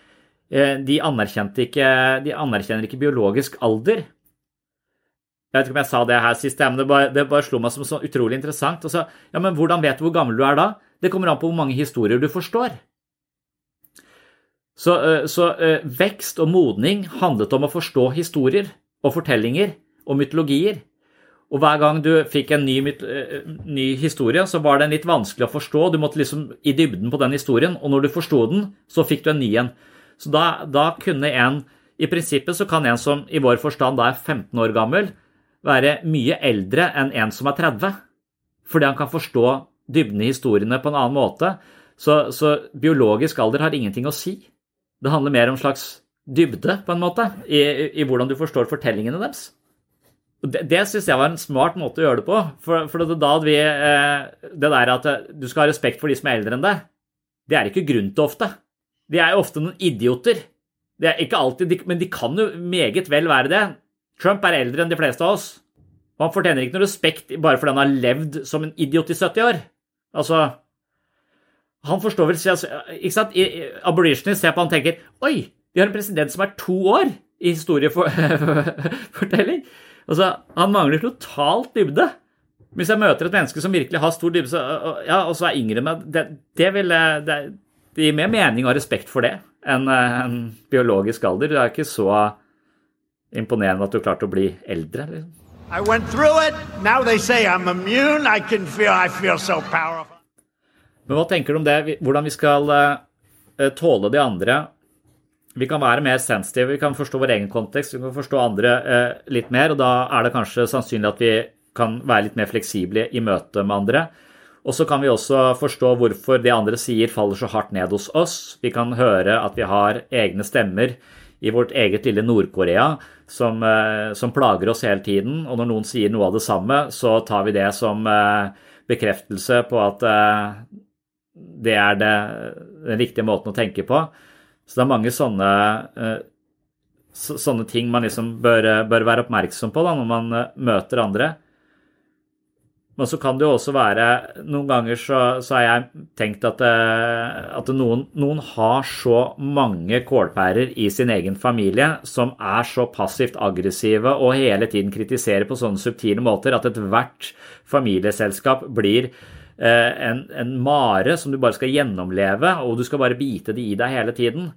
[SPEAKER 1] de, ikke, de anerkjenner ikke biologisk alder. Jeg vet ikke om jeg sa det her sist, men det bare, det bare slo meg som så utrolig interessant. Så, ja, men Hvordan vet du hvor gammel du er da? Det kommer an på hvor mange historier du forstår. Så, eh, så, eh, vekst og modning handlet om å forstå historier og fortellinger, og mytologier. Og hver gang du fikk en ny, eh, ny historie, så var den litt vanskelig å forstå. Du måtte liksom i dybden på den historien, og når du forsto den, så fikk du en ny en. Så da, da kunne en I prinsippet så kan en som i vår forstand da er 15 år gammel, være mye eldre enn en som er 30. Fordi han kan forstå dybden i historiene på en annen måte. Så, så biologisk alder har ingenting å si. Det handler mer om slags dybde, på en måte, i, i, hvordan du forstår fortellingene deres. Det, det syns jeg var en smart måte å gjøre det på. For, for det, da hadde vi, eh, det der at du skal ha respekt for de som er eldre enn deg, det er ikke grunn til ofte. De er jo ofte noen idioter. Det er ikke alltid, Men de kan jo meget vel være det. Trump er eldre enn de fleste av oss. Og han fortjener ikke noe respekt bare fordi han har levd som en idiot i 70 år. Altså Han forstår vel ikke sant? Abolitionist ser på han og tenker Oi, vi har en president som er to år i historiefortelling. Altså, han mangler totalt dybde. Hvis jeg møter et menneske som virkelig har stor dybde, ja, og så er yngre enn meg, det, det, vil, jeg... det gir mer mening og respekt for det enn eh, en biologisk alder. Det er ikke så imponerende at du klarte å bli eldre. Liksom.
[SPEAKER 6] I went through it. Now they say I'm immune. I can feel I feel so powerful.
[SPEAKER 1] Men hva tenker du om det? Hvordan vi skal eh, tåle de andre? Vi kan være mer sensitive, vi kan forstå vår egen kontekst, vi kan forstå andre eh, litt mer, og da er det kanskje sannsynlig at vi kan være litt mer fleksible i møte med andre. Og så kan vi også forstå hvorfor det andre sier faller så hardt ned hos oss. Vi kan høre at vi har egne stemmer i vårt eget lille Nord-Korea som, eh, som plager oss hele tiden. Og når noen sier noe av det samme, så tar vi det som eh, bekreftelse på at eh, det er det, den riktige måten å tenke på. Så det er mange sånne, sånne ting man liksom bør, bør være oppmerksom på da, når man møter andre. Men så kan det jo også være Noen ganger så, så har jeg tenkt at, eh, at noen, noen har så mange kålpærer i sin egen familie som er så passivt aggressive og hele tiden kritiserer på sånne subtile måter at ethvert familieselskap blir eh, en, en mare som du bare skal gjennomleve, og du skal bare bite det i deg hele tiden.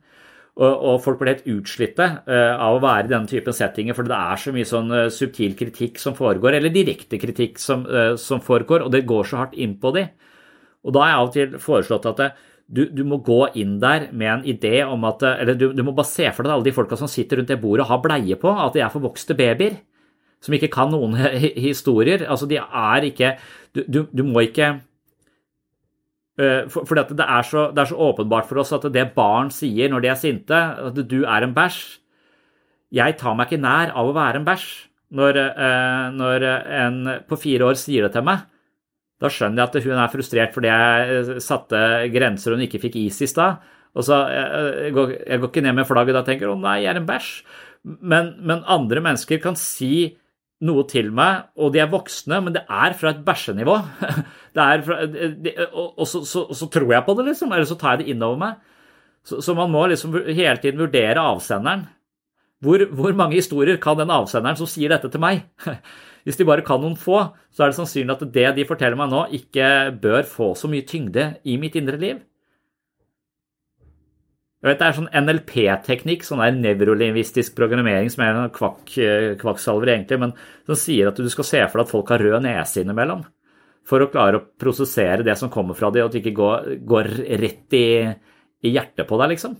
[SPEAKER 1] Og, folk blir helt utslitte eh, av å være i denne typen settinger, for det er så mye sånn eh, subtil kritikk som foregår, eller direkte kritikk som, eh, som foregår, og det går så hardt inn på de. Og da har jeg av og til foreslått at du, du må gå inn der med en idé om at Eller du, du må bare se for deg alle de folka som sitter rundt det bordet og har bleie på, at de er forvokste babyer. Som ikke kan noen historier. Altså, de er ikke du, du må ikke Eh, For, fordi det er, så, det er så åpenbart for oss at det barn sier når de er sinte, at du er en bæsj Jeg tar meg ikke nær av å være en bæsj. Når, eh, når en på fire år sier det til meg, da skjønner jeg at hun er frustrert fordi jeg satte grenser hun ikke fikk is i stad. Og så eh, jeg går, jeg går ikke ned med flagget da og tenker 'å nei, jeg er en bæsj'. Men, men andre mennesker kan si noe til meg, og de er voksne, men det er fra et bæsjenivå. Og, så, så, så tror jeg på det, liksom, eller så tar jeg det innover meg. Så, så man må liksom hele tiden vurdere avsenderen. Hvor, hvor mange historier kan den avsenderen som sier dette til meg? Hvis de bare kan noen få, så er det sannsynlig at det de forteller meg nå, ikke bør få så mye tyngde i mitt indre liv. Jeg vet, Det er sånn NLP-teknikk, sånn der nevrolinvistisk programmering, som er en kvakk, kvakksalver, egentlig, men som sier at du skal se for deg at folk har rød nese innimellom. For å klare å prosessere det som kommer fra dem, og at det ikke går, går rett i, i hjertet på deg, liksom.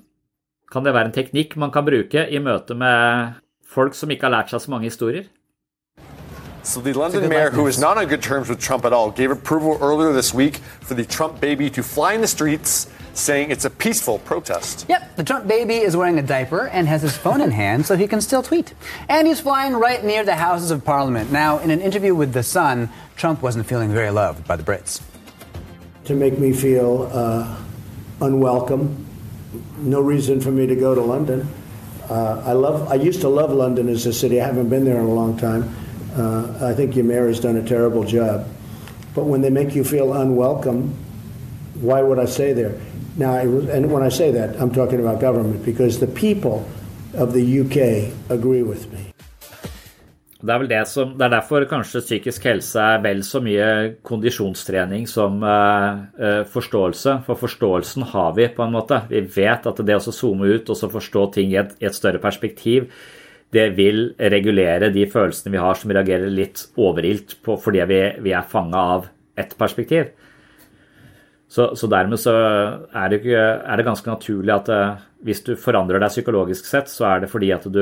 [SPEAKER 1] Kan det være en teknikk man kan bruke i møte med folk som ikke har lært seg så mange historier?
[SPEAKER 9] So the London mayor, who is not on good terms with Trump at all, gave approval earlier this week for the Trump baby to fly in the streets, saying it's a peaceful protest.
[SPEAKER 10] Yep, the Trump baby is wearing a diaper and has his phone in hand so he can still tweet. And he's flying right near the Houses of Parliament. Now, in an interview with The Sun, Trump wasn't feeling very loved by the Brits.
[SPEAKER 11] to make me feel uh, unwelcome. No reason for me to go to London. Uh, I love. I used to love London as a city. I haven't been there in a long time. Uh, I think your mayor has done a terrible job. But when they make you feel unwelcome, why would I stay there? Now, I, and when I say that, I'm talking about government because the people of the UK agree with me.
[SPEAKER 1] Det er vel det som, det er derfor kanskje psykisk helse er vel så mye kondisjonstrening som eh, forståelse. For forståelsen har vi, på en måte. Vi vet at det å zoome ut og forstå ting i et, i et større perspektiv, det vil regulere de følelsene vi har som reagerer litt overilt på fordi vi, vi er fanga av ett perspektiv. Så, så, dermed så er det, er det ganske naturlig at eh, hvis du forandrer deg psykologisk sett, så er det fordi at du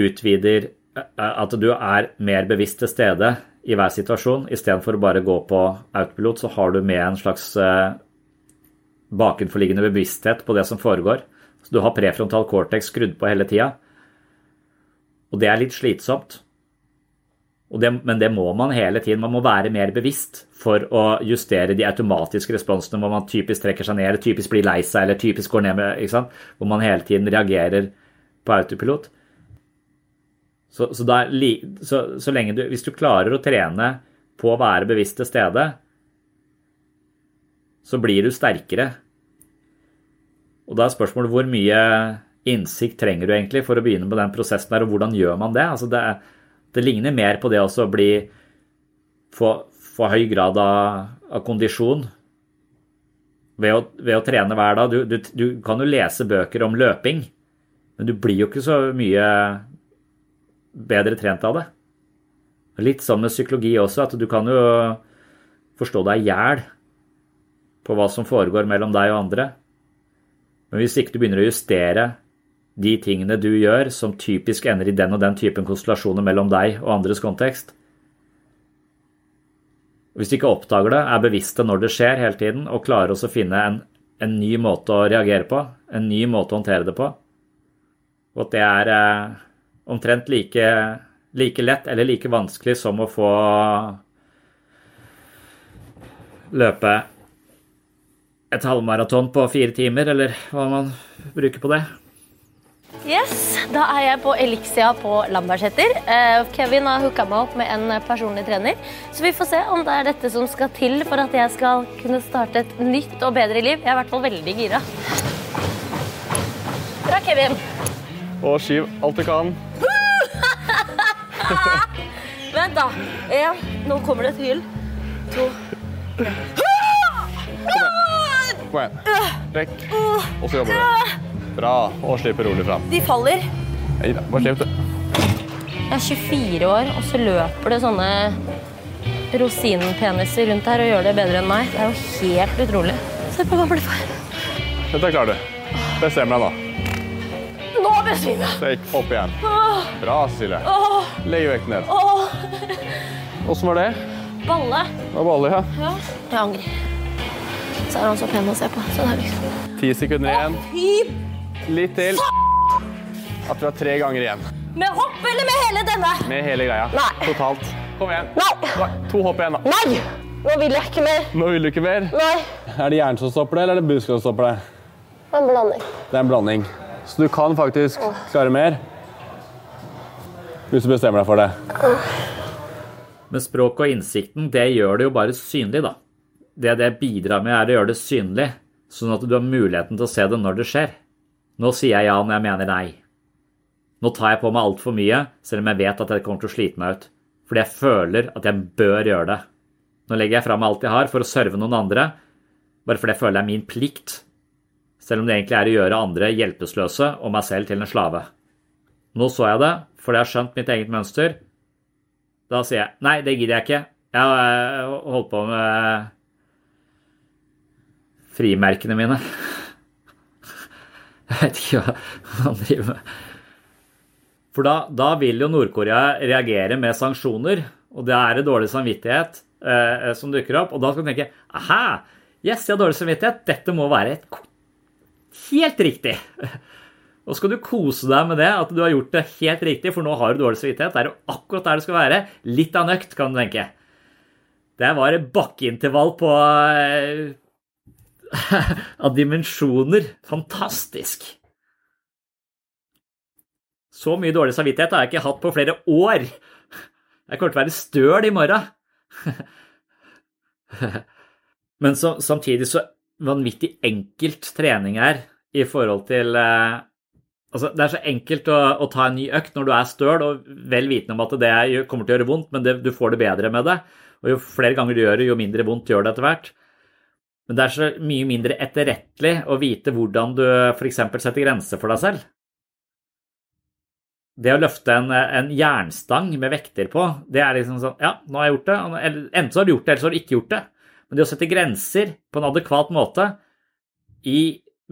[SPEAKER 1] utvider eh, At du er mer bevisst til stede i hver situasjon. Istedenfor å bare gå på autopilot, så har du med en slags eh, bakenforliggende bevissthet på det som foregår. Så du har prefrontal cortex skrudd på hele tida. Og det er litt slitsomt. Det, men det må man hele tiden. Man må være mer bevisst for å justere de automatiske responsene hvor man typisk trekker seg ned, eller typisk blir lei seg, eller typisk går ned med ikke sant? Hvor man hele tiden reagerer på autopilot. Så, så, da, så, så lenge du Hvis du klarer å trene på å være bevisst til stede, så blir du sterkere. Og da er spørsmålet hvor mye innsikt trenger du egentlig for å begynne med den prosessen der, og hvordan gjør man det? Altså det, det ligner mer på det å bli få, få, høy grad av, av kondisjon ved å, ved å, trene hver dag. Du, du, du, kan jo lese bøker om løping, men du blir jo ikke så mye bedre trent av det. Litt sånn med psykologi også, at du kan jo forstå deg i hjel på hva som foregår mellom deg og andre. Men hvis ikke du begynner å justere de tingene du gjør som typisk ender i den og den typen konstellasjoner mellom deg og andres kontekst Hvis du ikke oppdager det, er bevisste når det skjer hele tiden, og klarer også å finne en, en, ny måte å reagere på, en ny måte å håndtere det på, og at det er eh, omtrent like, like lett eller like vanskelig som å få løpe et halvmaraton på fire timer, eller hva man bruker på det.
[SPEAKER 12] Yes, Da er jeg på Elixia på Lambertseter. Eh, Kevin har hooka meg opp med en personlig trener. Så vi får se om det er dette som skal til for at jeg skal kunne starte et nytt og bedre liv. Jeg er i hvert fall veldig gira. Bra, Kevin.
[SPEAKER 5] Og skyv alt du kan.
[SPEAKER 12] Vent, da. En. Nå kommer det et hyl. To. Tre.
[SPEAKER 5] Kom igjen. Rekk. Og så jobber du. Bra. Og slipper rolig fram.
[SPEAKER 12] De faller.
[SPEAKER 5] Nei da, bare slipp det.
[SPEAKER 12] Jeg er 24 år, og så løper det sånne rosinpeniser rundt her og gjør det bedre enn meg. Det er jo helt utrolig. Se på gamlefar.
[SPEAKER 5] Dette klarer du. Bestem deg nå.
[SPEAKER 12] Nå besvimer jeg.
[SPEAKER 5] Stek opp igjen. Bra, Silje. Legg vekten ned. Åssen var det?
[SPEAKER 12] Balle.
[SPEAKER 5] Det var balle, ja.
[SPEAKER 12] ja. Jeg angrer. Så er han så pen å se på. Så det er liksom...
[SPEAKER 5] Ti sekunder igjen.
[SPEAKER 12] Fy
[SPEAKER 5] Litt til. At vi har tre ganger igjen.
[SPEAKER 12] Med hopp eller med hele denne?
[SPEAKER 5] Med hele greia.
[SPEAKER 12] Nei.
[SPEAKER 5] Totalt. Kom igjen.
[SPEAKER 12] Nei.
[SPEAKER 5] To hopp igjen, da.
[SPEAKER 12] Nei! Nå vil jeg ikke mer.
[SPEAKER 5] Nå vil du ikke mer?
[SPEAKER 12] Nei.
[SPEAKER 5] Er det hjernen som stopper det, eller er det busken som stopper det?
[SPEAKER 12] En blanding.
[SPEAKER 5] Det er en blanding. Så du kan faktisk klare mer hvis du bestemmer deg for det.
[SPEAKER 1] Men språk og innsikten, det gjør det jo bare synlig, da det det bidrar med, er å gjøre det synlig, sånn at du har muligheten til å se det når det skjer. Nå sier jeg ja når jeg mener nei. Nå tar jeg på meg altfor mye, selv om jeg vet at jeg kommer til å slite meg ut. Fordi jeg føler at jeg bør gjøre det. Nå legger jeg fra meg alt jeg har for å serve noen andre, bare fordi jeg føler det er min plikt. Selv om det egentlig er å gjøre andre hjelpeløse og meg selv til en slave. Nå så jeg det, fordi jeg har skjønt mitt eget mønster. Da sier jeg nei, det gidder jeg ikke. Jeg har holdt på med frimerkene mine. Jeg vet ikke hva han driver med. For da, da vil jo Nord-Korea reagere med sanksjoner, og det er en dårlig samvittighet eh, som dukker opp. Og da skal du tenke aha, yes, jeg har dårlig samvittighet, dette må være et helt riktig. Og skal du kose deg med det, at du har gjort det helt riktig, for nå har du dårlig samvittighet, det er jo akkurat der det skal være. Litt av nøkt, kan du tenke. Det var bakkeintervall på eh, av dimensjoner. Fantastisk. Så mye dårlig samvittighet har jeg ikke hatt på flere år. Jeg kommer til å være støl i morgen. Men så, samtidig så vanvittig enkelt trening er i forhold til eh, Altså, det er så enkelt å, å, ta en ny økt når du er støl og vel vitende om at det kommer til å gjøre vondt, men det, du får det bedre med det. Og jo flere ganger du gjør det, jo mindre vondt gjør det etter hvert. Men det er så mye mindre etterrettelig å vite hvordan du f.eks. setter grenser for deg selv. det å løfte en, en jernstang med vekter på, det er liksom sånn Ja, nå har jeg gjort det. Enten så har du gjort det, eller så har du ikke gjort det. Men det å sette grenser på en adekvat måte i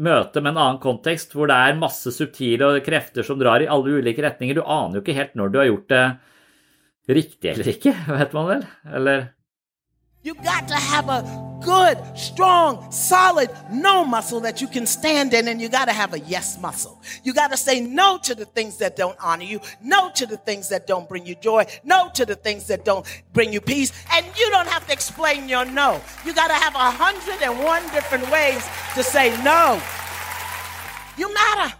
[SPEAKER 1] møte med en annen kontekst hvor det er masse subtile krefter som drar i alle ulike retninger Du aner jo ikke helt når du har gjort det riktig eller ikke, vet man vel? Eller
[SPEAKER 13] You got to have a good, strong, solid no muscle that you can stand in, and you got to have a yes muscle. You got to say no to the things that don't honor you, no to the things that don't bring you joy, no to the things that don't bring you peace, and you don't have to explain your no. You got to have a hundred and one different ways to say no. You matter,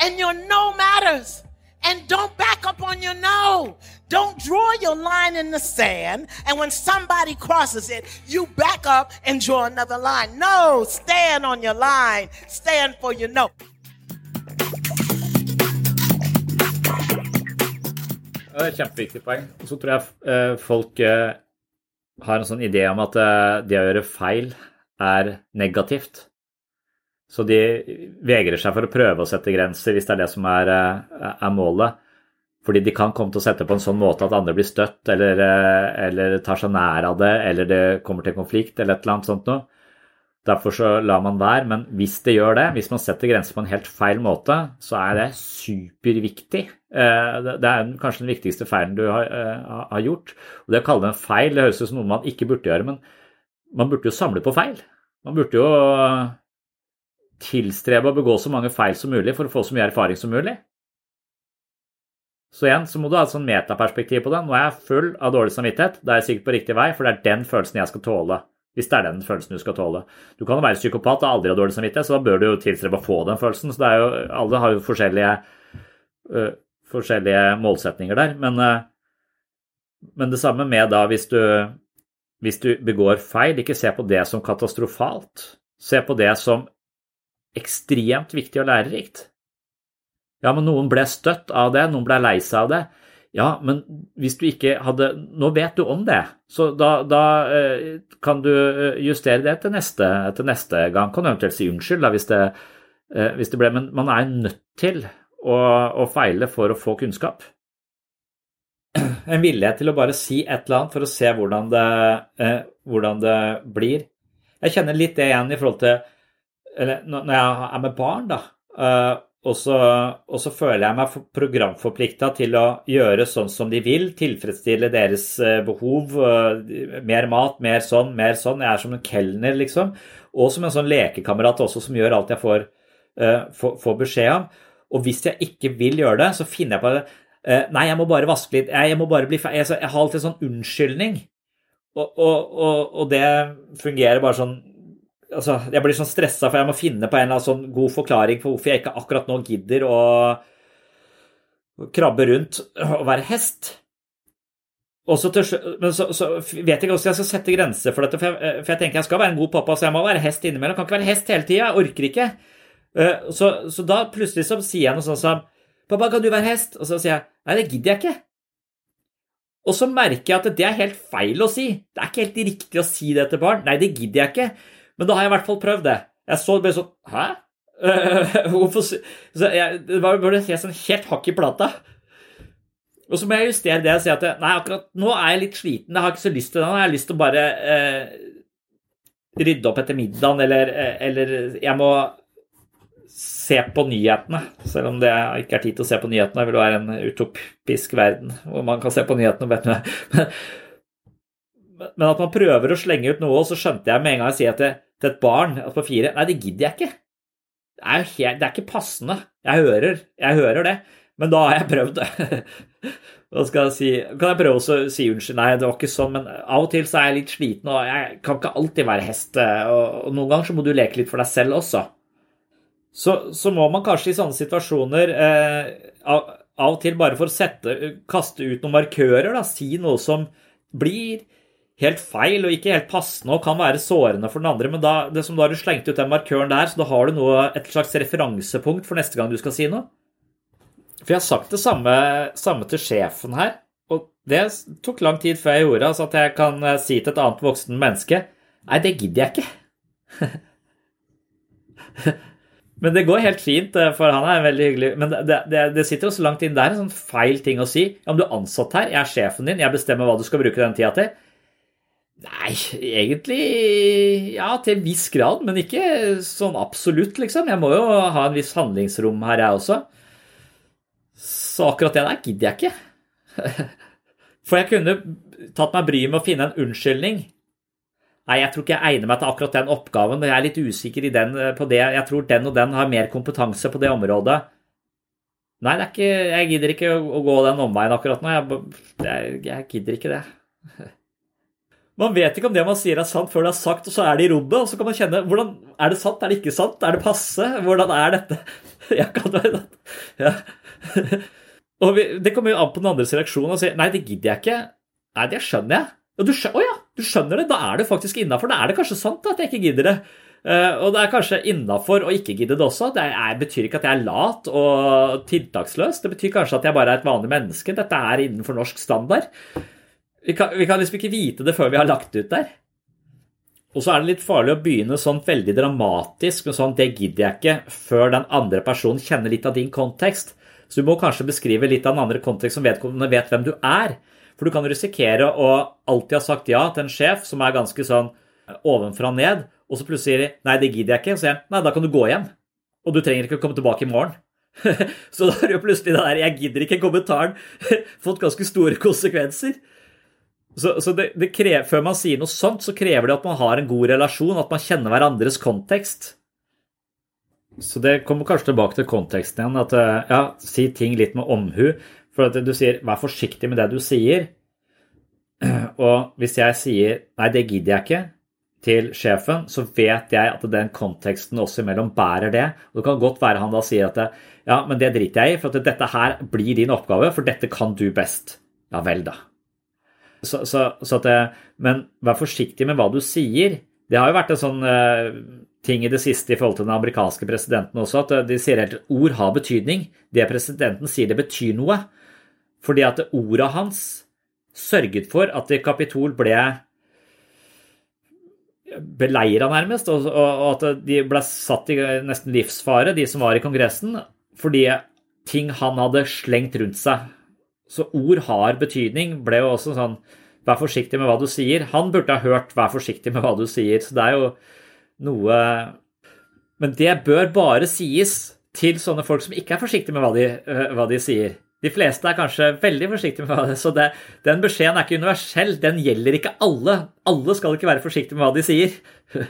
[SPEAKER 13] and your no matters. And don't back up on your no. Don't draw your line in the sand. And when somebody crosses it, you back up and draw another line. No, stand on your line. Stand for your no.
[SPEAKER 1] Det er et kjempeviktig poeng. Og så tror jeg eh, folk eh, har en sånn idé om at eh, det å gjøre feil er negativt. Så de vegrer seg for å prøve å sette grenser hvis det er det som er, er målet. Fordi de kan komme til å sette på en sånn måte at andre blir støtt, eller, eller tar seg nær av det, eller det kommer til konflikt, eller et eller annet sånt noe. Derfor så lar man være. Men hvis det gjør det, hvis man setter grenser på en helt feil måte, så er det superviktig. Det er kanskje den viktigste feilen du har, har gjort. Og det å kalle det en feil, det høres ut som noe man ikke burde gjøre, men man burde jo samle på feil. Man burde jo tilstrebe å begå så mange feil som mulig for å få så mye erfaring som mulig. Så igjen så må du ha et sånn metaperspektiv på det. Nå er jeg full av dårlig samvittighet, da er jeg sikkert på riktig vei, for det er den følelsen jeg skal tåle. Hvis det er den følelsen du skal tåle. Du kan jo være psykopat og aldri ha dårlig samvittighet, så da bør du jo tilstrebe å få den følelsen. Så jo, alle har jo forskjellige, uh, forskjellige målsetninger der. Men, uh, men, det samme med da hvis du, hvis du begår feil, ikke se på det som katastrofalt. Se på det som ekstremt viktig og lærerikt. Ja, men noen ble støtt av det, noen ble lei seg av det. Ja, men hvis du ikke hadde Nå vet du om det, så da, da eh, kan du justere det til neste, til neste gang. Kan du eventuelt si unnskyld da, hvis det, eh, hvis det ble Men man er nødt til å, å, feile for å få kunnskap. En villighet til å bare si et eller annet for å se hvordan det, eh, hvordan det blir. Jeg kjenner litt det igjen i forhold til eller når jeg er med barn, da, og så, og så føler jeg meg programforplikta til å gjøre sånn som de vil, tilfredsstille deres behov. Mer mat, mer sånn, mer sånn. Jeg er som en kelner, liksom. Og som en sånn lekekamerat også, som gjør alt jeg får, får, får beskjed om. Og hvis jeg ikke vil gjøre det, så finner jeg på det. Nei, jeg må bare vaske litt. Jeg må bare bli ferdig. Jeg har alltid en sånn unnskyldning. Og, og, og, og det fungerer bare sånn altså, Jeg blir sånn stressa, for jeg må finne på en eller annen sånn god forklaring for hvorfor jeg ikke akkurat nå gidder å krabbe rundt og være hest. Og til, men så, så, vet jeg ikke hvordan jeg skal sette grenser for dette, for jeg, for jeg, tenker jeg skal være en god pappa, så jeg må være hest innimellom. Jeg kan ikke være hest hele tida, jeg orker ikke. Så, så, da plutselig så sier jeg noe sånn som 'Pappa, kan du være hest?' Og så sier jeg 'Nei, det gidder jeg ikke'. Og så merker jeg at det er helt feil å si. Det er ikke helt riktig å si det til barn. Nei, det gidder jeg ikke. Men da har jeg i hvert fall prøvd det. Jeg så bare sånn Hæ? Hvorfor så jeg, Det var bare sånn helt hakk i plata. Og så må jeg justere det og si at nei, akkurat nå er jeg litt sliten. Jeg har ikke så lyst til det. Nå har lyst til å bare eh, rydde opp etter middagen, eller, eller jeg må se på nyhetene. Selv om det ikke er tid til å se på nyhetene. Det vil være en utopisk verden hvor man kan se på nyhetene. Men at man prøver å slenge ut noe, og så skjønte jeg med en gang jeg sier til, til et barn på fire Nei, det gidder jeg ikke. Det er, helt, det er ikke passende. Jeg hører, jeg hører det, men da har jeg prøvd det. Hva skal jeg si? Kan jeg prøve å si unnskyld? Nei, det var ikke sånn, men av og til så er jeg litt sliten, og jeg kan ikke alltid være hest. Og noen ganger så må du leke litt for deg selv også. Så, så må man kanskje i sånne situasjoner eh, av, av, og til bare for å sette, kaste ut noen markører, da, si noe som blir helt feil og ikke helt passende og kan være sårende for den andre, men da, det som da har du slengt ut den markøren der, så da har du noe, et slags referansepunkt for neste gang du skal si noe. For jeg har sagt det samme, samme til sjefen her, og det tok lang tid før jeg gjorde altså at jeg kan eh, si til et annet voksen menneske Nei, det gidder jeg ikke. Men det går helt fint, eh, for han er veldig hyggelig. Men det, det, det sitter jo så langt inn. Det er en sånn feil ting å si. Om du er ansatt her, jeg er sjefen din, jeg bestemmer hva du skal bruke den tida til. Nei, egentlig ja, til en viss grad, men ikke sånn absolutt, liksom. Jeg må jo ha en viss handlingsrom her, jeg også. Så akkurat det der gidder jeg ikke. For jeg kunne tatt meg bryet med å finne en unnskyldning. Nei, jeg tror ikke jeg egner meg til akkurat den oppgaven. Jeg er litt usikker den, på det. Jeg tror den og den har mer kompetanse på det området. Nei, det ikke, jeg gidder ikke å gå den omveien akkurat nå. Jeg, jeg, jeg gidder ikke det. Man vet ikke om det man sier er sant før det er sagt, og så er det i rommet. Og så kan man kjenne hvordan, Er det sant? Er det ikke sant? Er det passe? Hvordan er dette? Jeg kan ja. Og vi, Det kommer jo an på den andres reaksjon. og sier nei, det gidder jeg ikke. Nei, det skjønner jeg. Du, skjønner, oh ja, du skjønner det. Da er det faktisk innafor. Da er det kanskje sant at jeg ikke gidder det. Uh, og det er kanskje innafor å ikke gidde det også. Det er, betyr ikke at jeg er lat og tiltaksløs. Det betyr kanskje at jeg bare er et vanlig menneske. Dette er innenfor norsk standard. Vi kan, vi kan liksom ikke vite det før vi har lagt ut der. Og så er det litt farlig å begynne sånn veldig dramatisk med sånn 'det gidder jeg ikke', før den andre personen kjenner litt av din kontekst. Så du må kanskje beskrive litt av den andre kontekst som vedkommende vet hvem du er. For du kan risikere å alltid ha sagt ja til en sjef som er ganske sånn ovenfra og ned, og så plutselig sier de 'nei, det gidder jeg ikke', og så sier han 'nei, da kan du gå hjem'. Og du trenger ikke å komme tilbake i morgen. så da har jo plutselig det der 'jeg gidder ikke' kommentaren fått ganske store konsekvenser. Så, så det, det krever, Før man sier noe sånt, så krever det at man har en god relasjon, at man kjenner hverandres kontekst. Så det kommer kanskje tilbake til konteksten igjen. At ja, si ting litt med omhu. For at du sier 'vær forsiktig med det du sier'. Og hvis jeg sier 'nei, det gidder jeg ikke' til sjefen, så vet jeg at den konteksten også imellom bærer det. Og det kan godt være han da sier at 'ja, men det driter jeg i, for at dette her blir din oppgave, for dette kan du best'. Ja vel, da. Så, så, så det, men vær forsiktig med hva du sier. Det har jo vært en sånn uh, ting i det siste i forhold til den amerikanske presidenten også, at de sier helt at ord har betydning. Det presidenten sier, det betyr noe. Fordi at orda hans sørget for at Kapitol ble beleira, nærmest, og, at de ble satt i nesten livsfare, de som var i Kongressen, fordi ting han hadde slengt rundt seg. Så ord har betydning, ble jo også sånn Vær forsiktig med hva du sier. Han burde ha hørt 'vær forsiktig med hva du sier', så det er jo noe Men det bør bare sies til sånne folk som ikke er forsiktige med hva de, hva de sier. De fleste er kanskje veldig forsiktige med hva det, så det, den beskjeden er ikke universell. Den gjelder ikke alle. Alle skal ikke være forsiktige med hva de sier.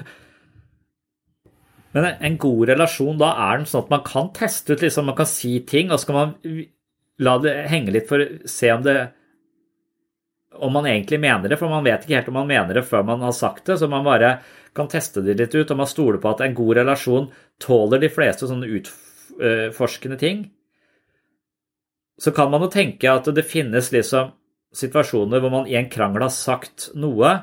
[SPEAKER 1] Men en god relasjon, da er den sånn at man kan teste ut, liksom, man kan si ting, og så kan man la det henge litt for å se om det om man egentlig mener det, for man vet ikke helt om man mener det før man har sagt det, så man bare kan teste det litt ut, og man stoler på at en god relasjon tåler de fleste sånne utforskende ting. Så kan man jo tenke at det finnes liksom situasjoner hvor man i en krangel har sagt noe,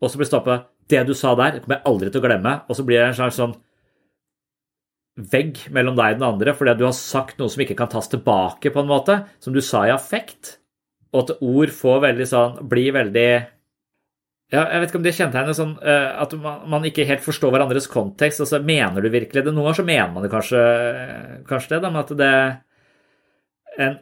[SPEAKER 1] og så blir stoppet. Det du sa der, det kommer jeg aldri til å glemme. Og så blir det en slags sånn vegg mellom deg og den andre fordi du har sagt noe som ikke kan tas tilbake, på en måte, som du sa i affekt. Og at ord får veldig sånn Blir veldig ja, jeg vet ikke om det kjennetegner sånn uh, at man, ikke helt forstår hverandres kontekst. altså Mener du virkelig det? Noen ganger så mener man det kanskje, kanskje det, da, men at det en,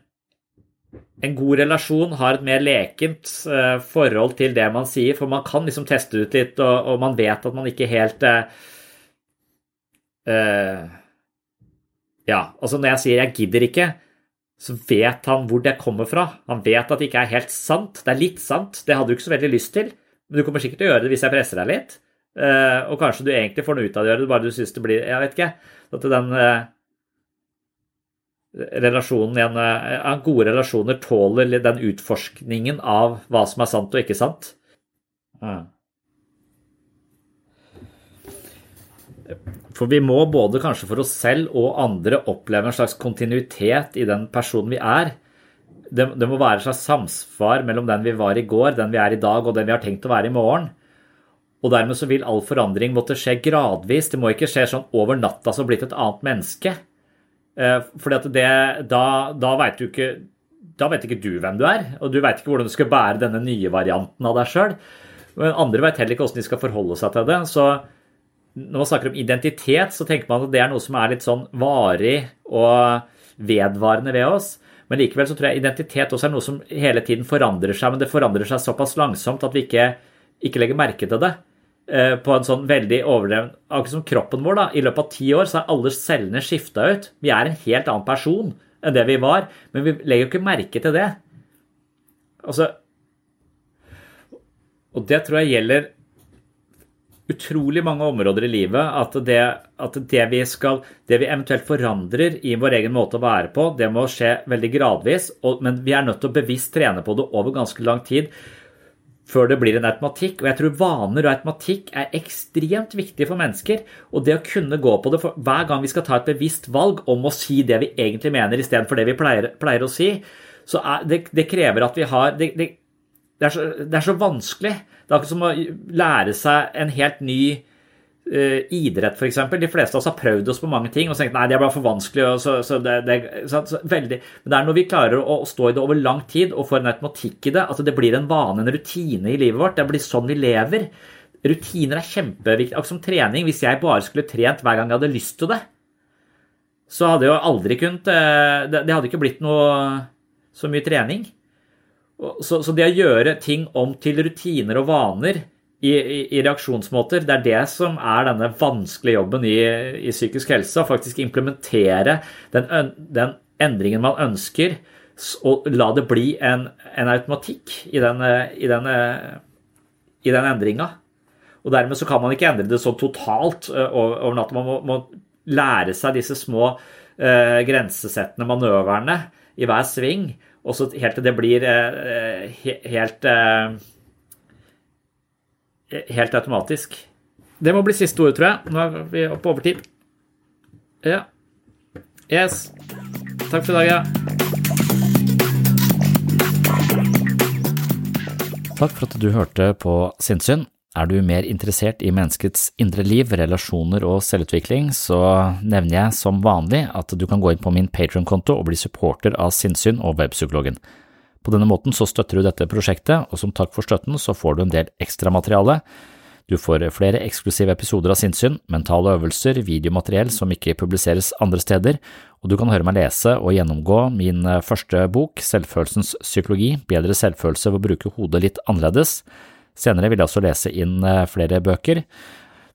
[SPEAKER 1] en god relasjon har et mer lekent uh, forhold til det man sier, for man kan liksom teste ut litt, og, og man vet at man ikke helt uh, uh, Ja, altså når jeg sier 'jeg gidder ikke', så vet han hvor det kommer fra. Han vet at det ikke er helt sant. Det er litt sant, det hadde du ikke så veldig lyst til, men du kommer sikkert til å gjøre det hvis jeg presser deg litt. og kanskje du egentlig får noe ut av å gjøre det, bare du syns det blir Jeg vet ikke. At den relasjonen igjen, Gode relasjoner tåler den utforskningen av hva som er sant og ikke sant. Ja. For vi må både kanskje for oss selv og andre oppleve en slags kontinuitet i den personen vi er. Det, det, må være et slags samsvar mellom den vi var i går, den vi er i dag og den vi har tenkt å være i morgen. Og dermed så vil all forandring måtte skje gradvis. Det må ikke skje sånn over natta som blitt et annet menneske. For fordi at det, da, da veit du ikke da vet ikke du hvem du er, og du veit ikke hvordan du skal bære denne nye varianten av deg sjøl. Andre veit heller ikke hvordan de skal forholde seg til det. Så når man snakker om identitet, så tenker man at det er noe som er litt sånn varig og vedvarende ved oss. Men likevel så tror jeg identitet også er noe som hele tiden forandrer seg, men det forandrer seg såpass langsomt at vi ikke, ikke legger merke til det. Eh, på en sånn veldig overdreven Akkurat som kroppen vår. da, I løpet av ti år så er alle cellene skifta ut. Vi er en helt annen person enn det vi var, men vi legger jo ikke merke til det. Altså Og det tror jeg gjelder utrolig mange områder i livet at det, at det, vi skal, det vi eventuelt forandrer i vår egen måte å være på, det må skje veldig gradvis. Og, men vi er nødt til å bevisst trene på det over ganske lang tid før det blir en automatikk. Og jeg tror vaner og automatikk er ekstremt viktig for mennesker. Og det å kunne gå på det hver gang vi skal ta et bevisst valg om å si det vi egentlig mener, istedenfor det vi pleier, pleier, å si, så er, det, det, krever at vi har det, det, er så, det er så vanskelig. Det er akkurat som å lære seg en helt ny uh, idrett, f.eks. De fleste av oss har prøvd oss på mange ting og tenkt nei, det er bare for vanskelig. Så, så det, det, så, veldig. Men det er når vi klarer å, stå i det over lang tid og får en automatikk i det, at det blir en vane, en rutine i livet vårt. Det blir sånn vi lever. Rutiner er kjempeviktig. Akkurat som trening. Hvis jeg bare skulle trent hver gang jeg hadde lyst til det, så hadde jeg jo aldri kunnet eh, det hadde ikke blitt noe så mye trening. Så, så, det å gjøre ting om til rutiner og vaner i, i, i, reaksjonsmåter, det er det som er denne vanskelige jobben i, i psykisk helse. Å faktisk implementere den, den, endringen man ønsker, og la det bli en, en automatikk i den, i den, den endringa. Og dermed så kan man ikke endre det så totalt over natta. Man må, må, lære seg disse små eh, grensesettende manøverne i hver sving og så helt til det blir eh, helt eh, Helt automatisk. Det må bli siste ord, tror jeg. Nå er vi på overtid. Ja. Yes. Takk for i dag, ja. Takk for at du hørte på Sinnsyn. Er du mer interessert i menneskets indre liv, relasjoner og selvutvikling, så nevner jeg som vanlig at du kan gå inn på min Patron-konto og bli supporter av Sinnsyn og Webpsykologen. På denne måten så støtter du dette prosjektet, og som takk for støtten så får du en del ekstramateriale. Du får flere eksklusive episoder av Sinnsyn, mentale øvelser, videomateriell som ikke publiseres andre steder, og du kan høre meg lese og gjennomgå min første bok, Selvfølelsens psykologi, bedre selvfølelse ved å bruke hodet litt annerledes. Senere vil jeg også lese inn eh, flere bøker,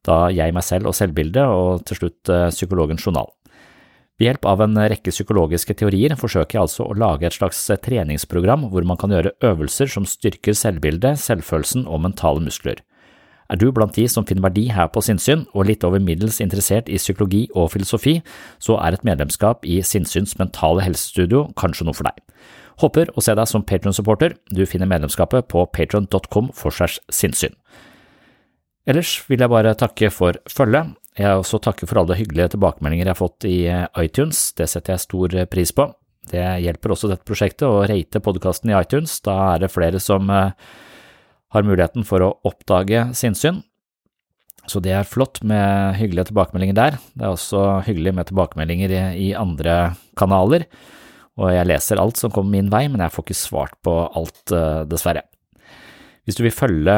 [SPEAKER 1] da jeg, meg selv og selvbildet, og til slutt eh, psykologens journal. Ved hjelp av en rekke psykologiske teorier forsøker jeg altså å lage et slags eh, treningsprogram hvor man kan gjøre øvelser som styrker selvbildet, selvfølelsen og mentale muskler. Er du blant de som finner verdi her på sinnssyn og litt over middels interessert i psykologi og filosofi, så er et medlemskap i Sinnsyns mentale helsestudio kanskje noe for deg. Håper å se deg som Patron-supporter. Du finner medlemskapet på patron.com for segs sinnssyn. Ellers vil jeg bare takke for følget. Jeg vil også takke for alle hyggelige tilbakemeldinger jeg har fått i eh, iTunes, det setter jeg stor eh, pris på. Det hjelper også dette prosjektet å rate podkasten i iTunes, da er det flere som eh, har muligheten for å oppdage sinnssyn. Så det er flott med hyggelige tilbakemeldinger der. Det er også hyggelig med tilbakemeldinger i andre kanaler og jeg leser alt som kommer min vei, men jeg får ikke svart på alt, eh, dessverre. Hvis du vil følge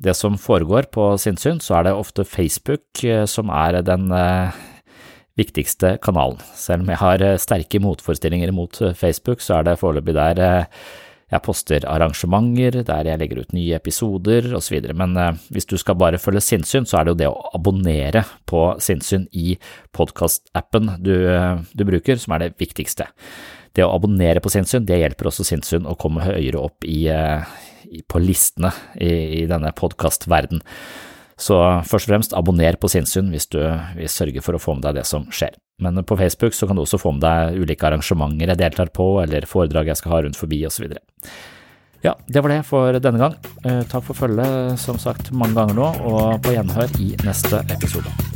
[SPEAKER 1] det som foregår på sinnssyn, så er det ofte Facebook eh, som er den eh, viktigste kanalen. Selv om jeg har sterke motforestillinger mot Facebook, så er det foreløpig der jeg poster arrangementer, der jeg legger ut nye episoder osv. Men hvis du skal bare følge sinnssyn, så er det jo det å abonnere på sinnssyn i podkastappen du, du bruker, som er det viktigste det å abonnere på sinnssyn, det hjelper også sinnssyn å komme høyere opp i, eh, på listene i, i denne podkastverden. Så først og fremst abonner på Sinnsyn hvis du vil sørge for å få med deg det som skjer. Men på Facebook så kan du også få med deg ulike arrangementer jeg deltar på, eller foredrag jeg skal ha rundt forbi osv. Ja, det var det for denne gang. Eh, takk for følget, som sagt, mange ganger nå, og på gjenhør i neste episode.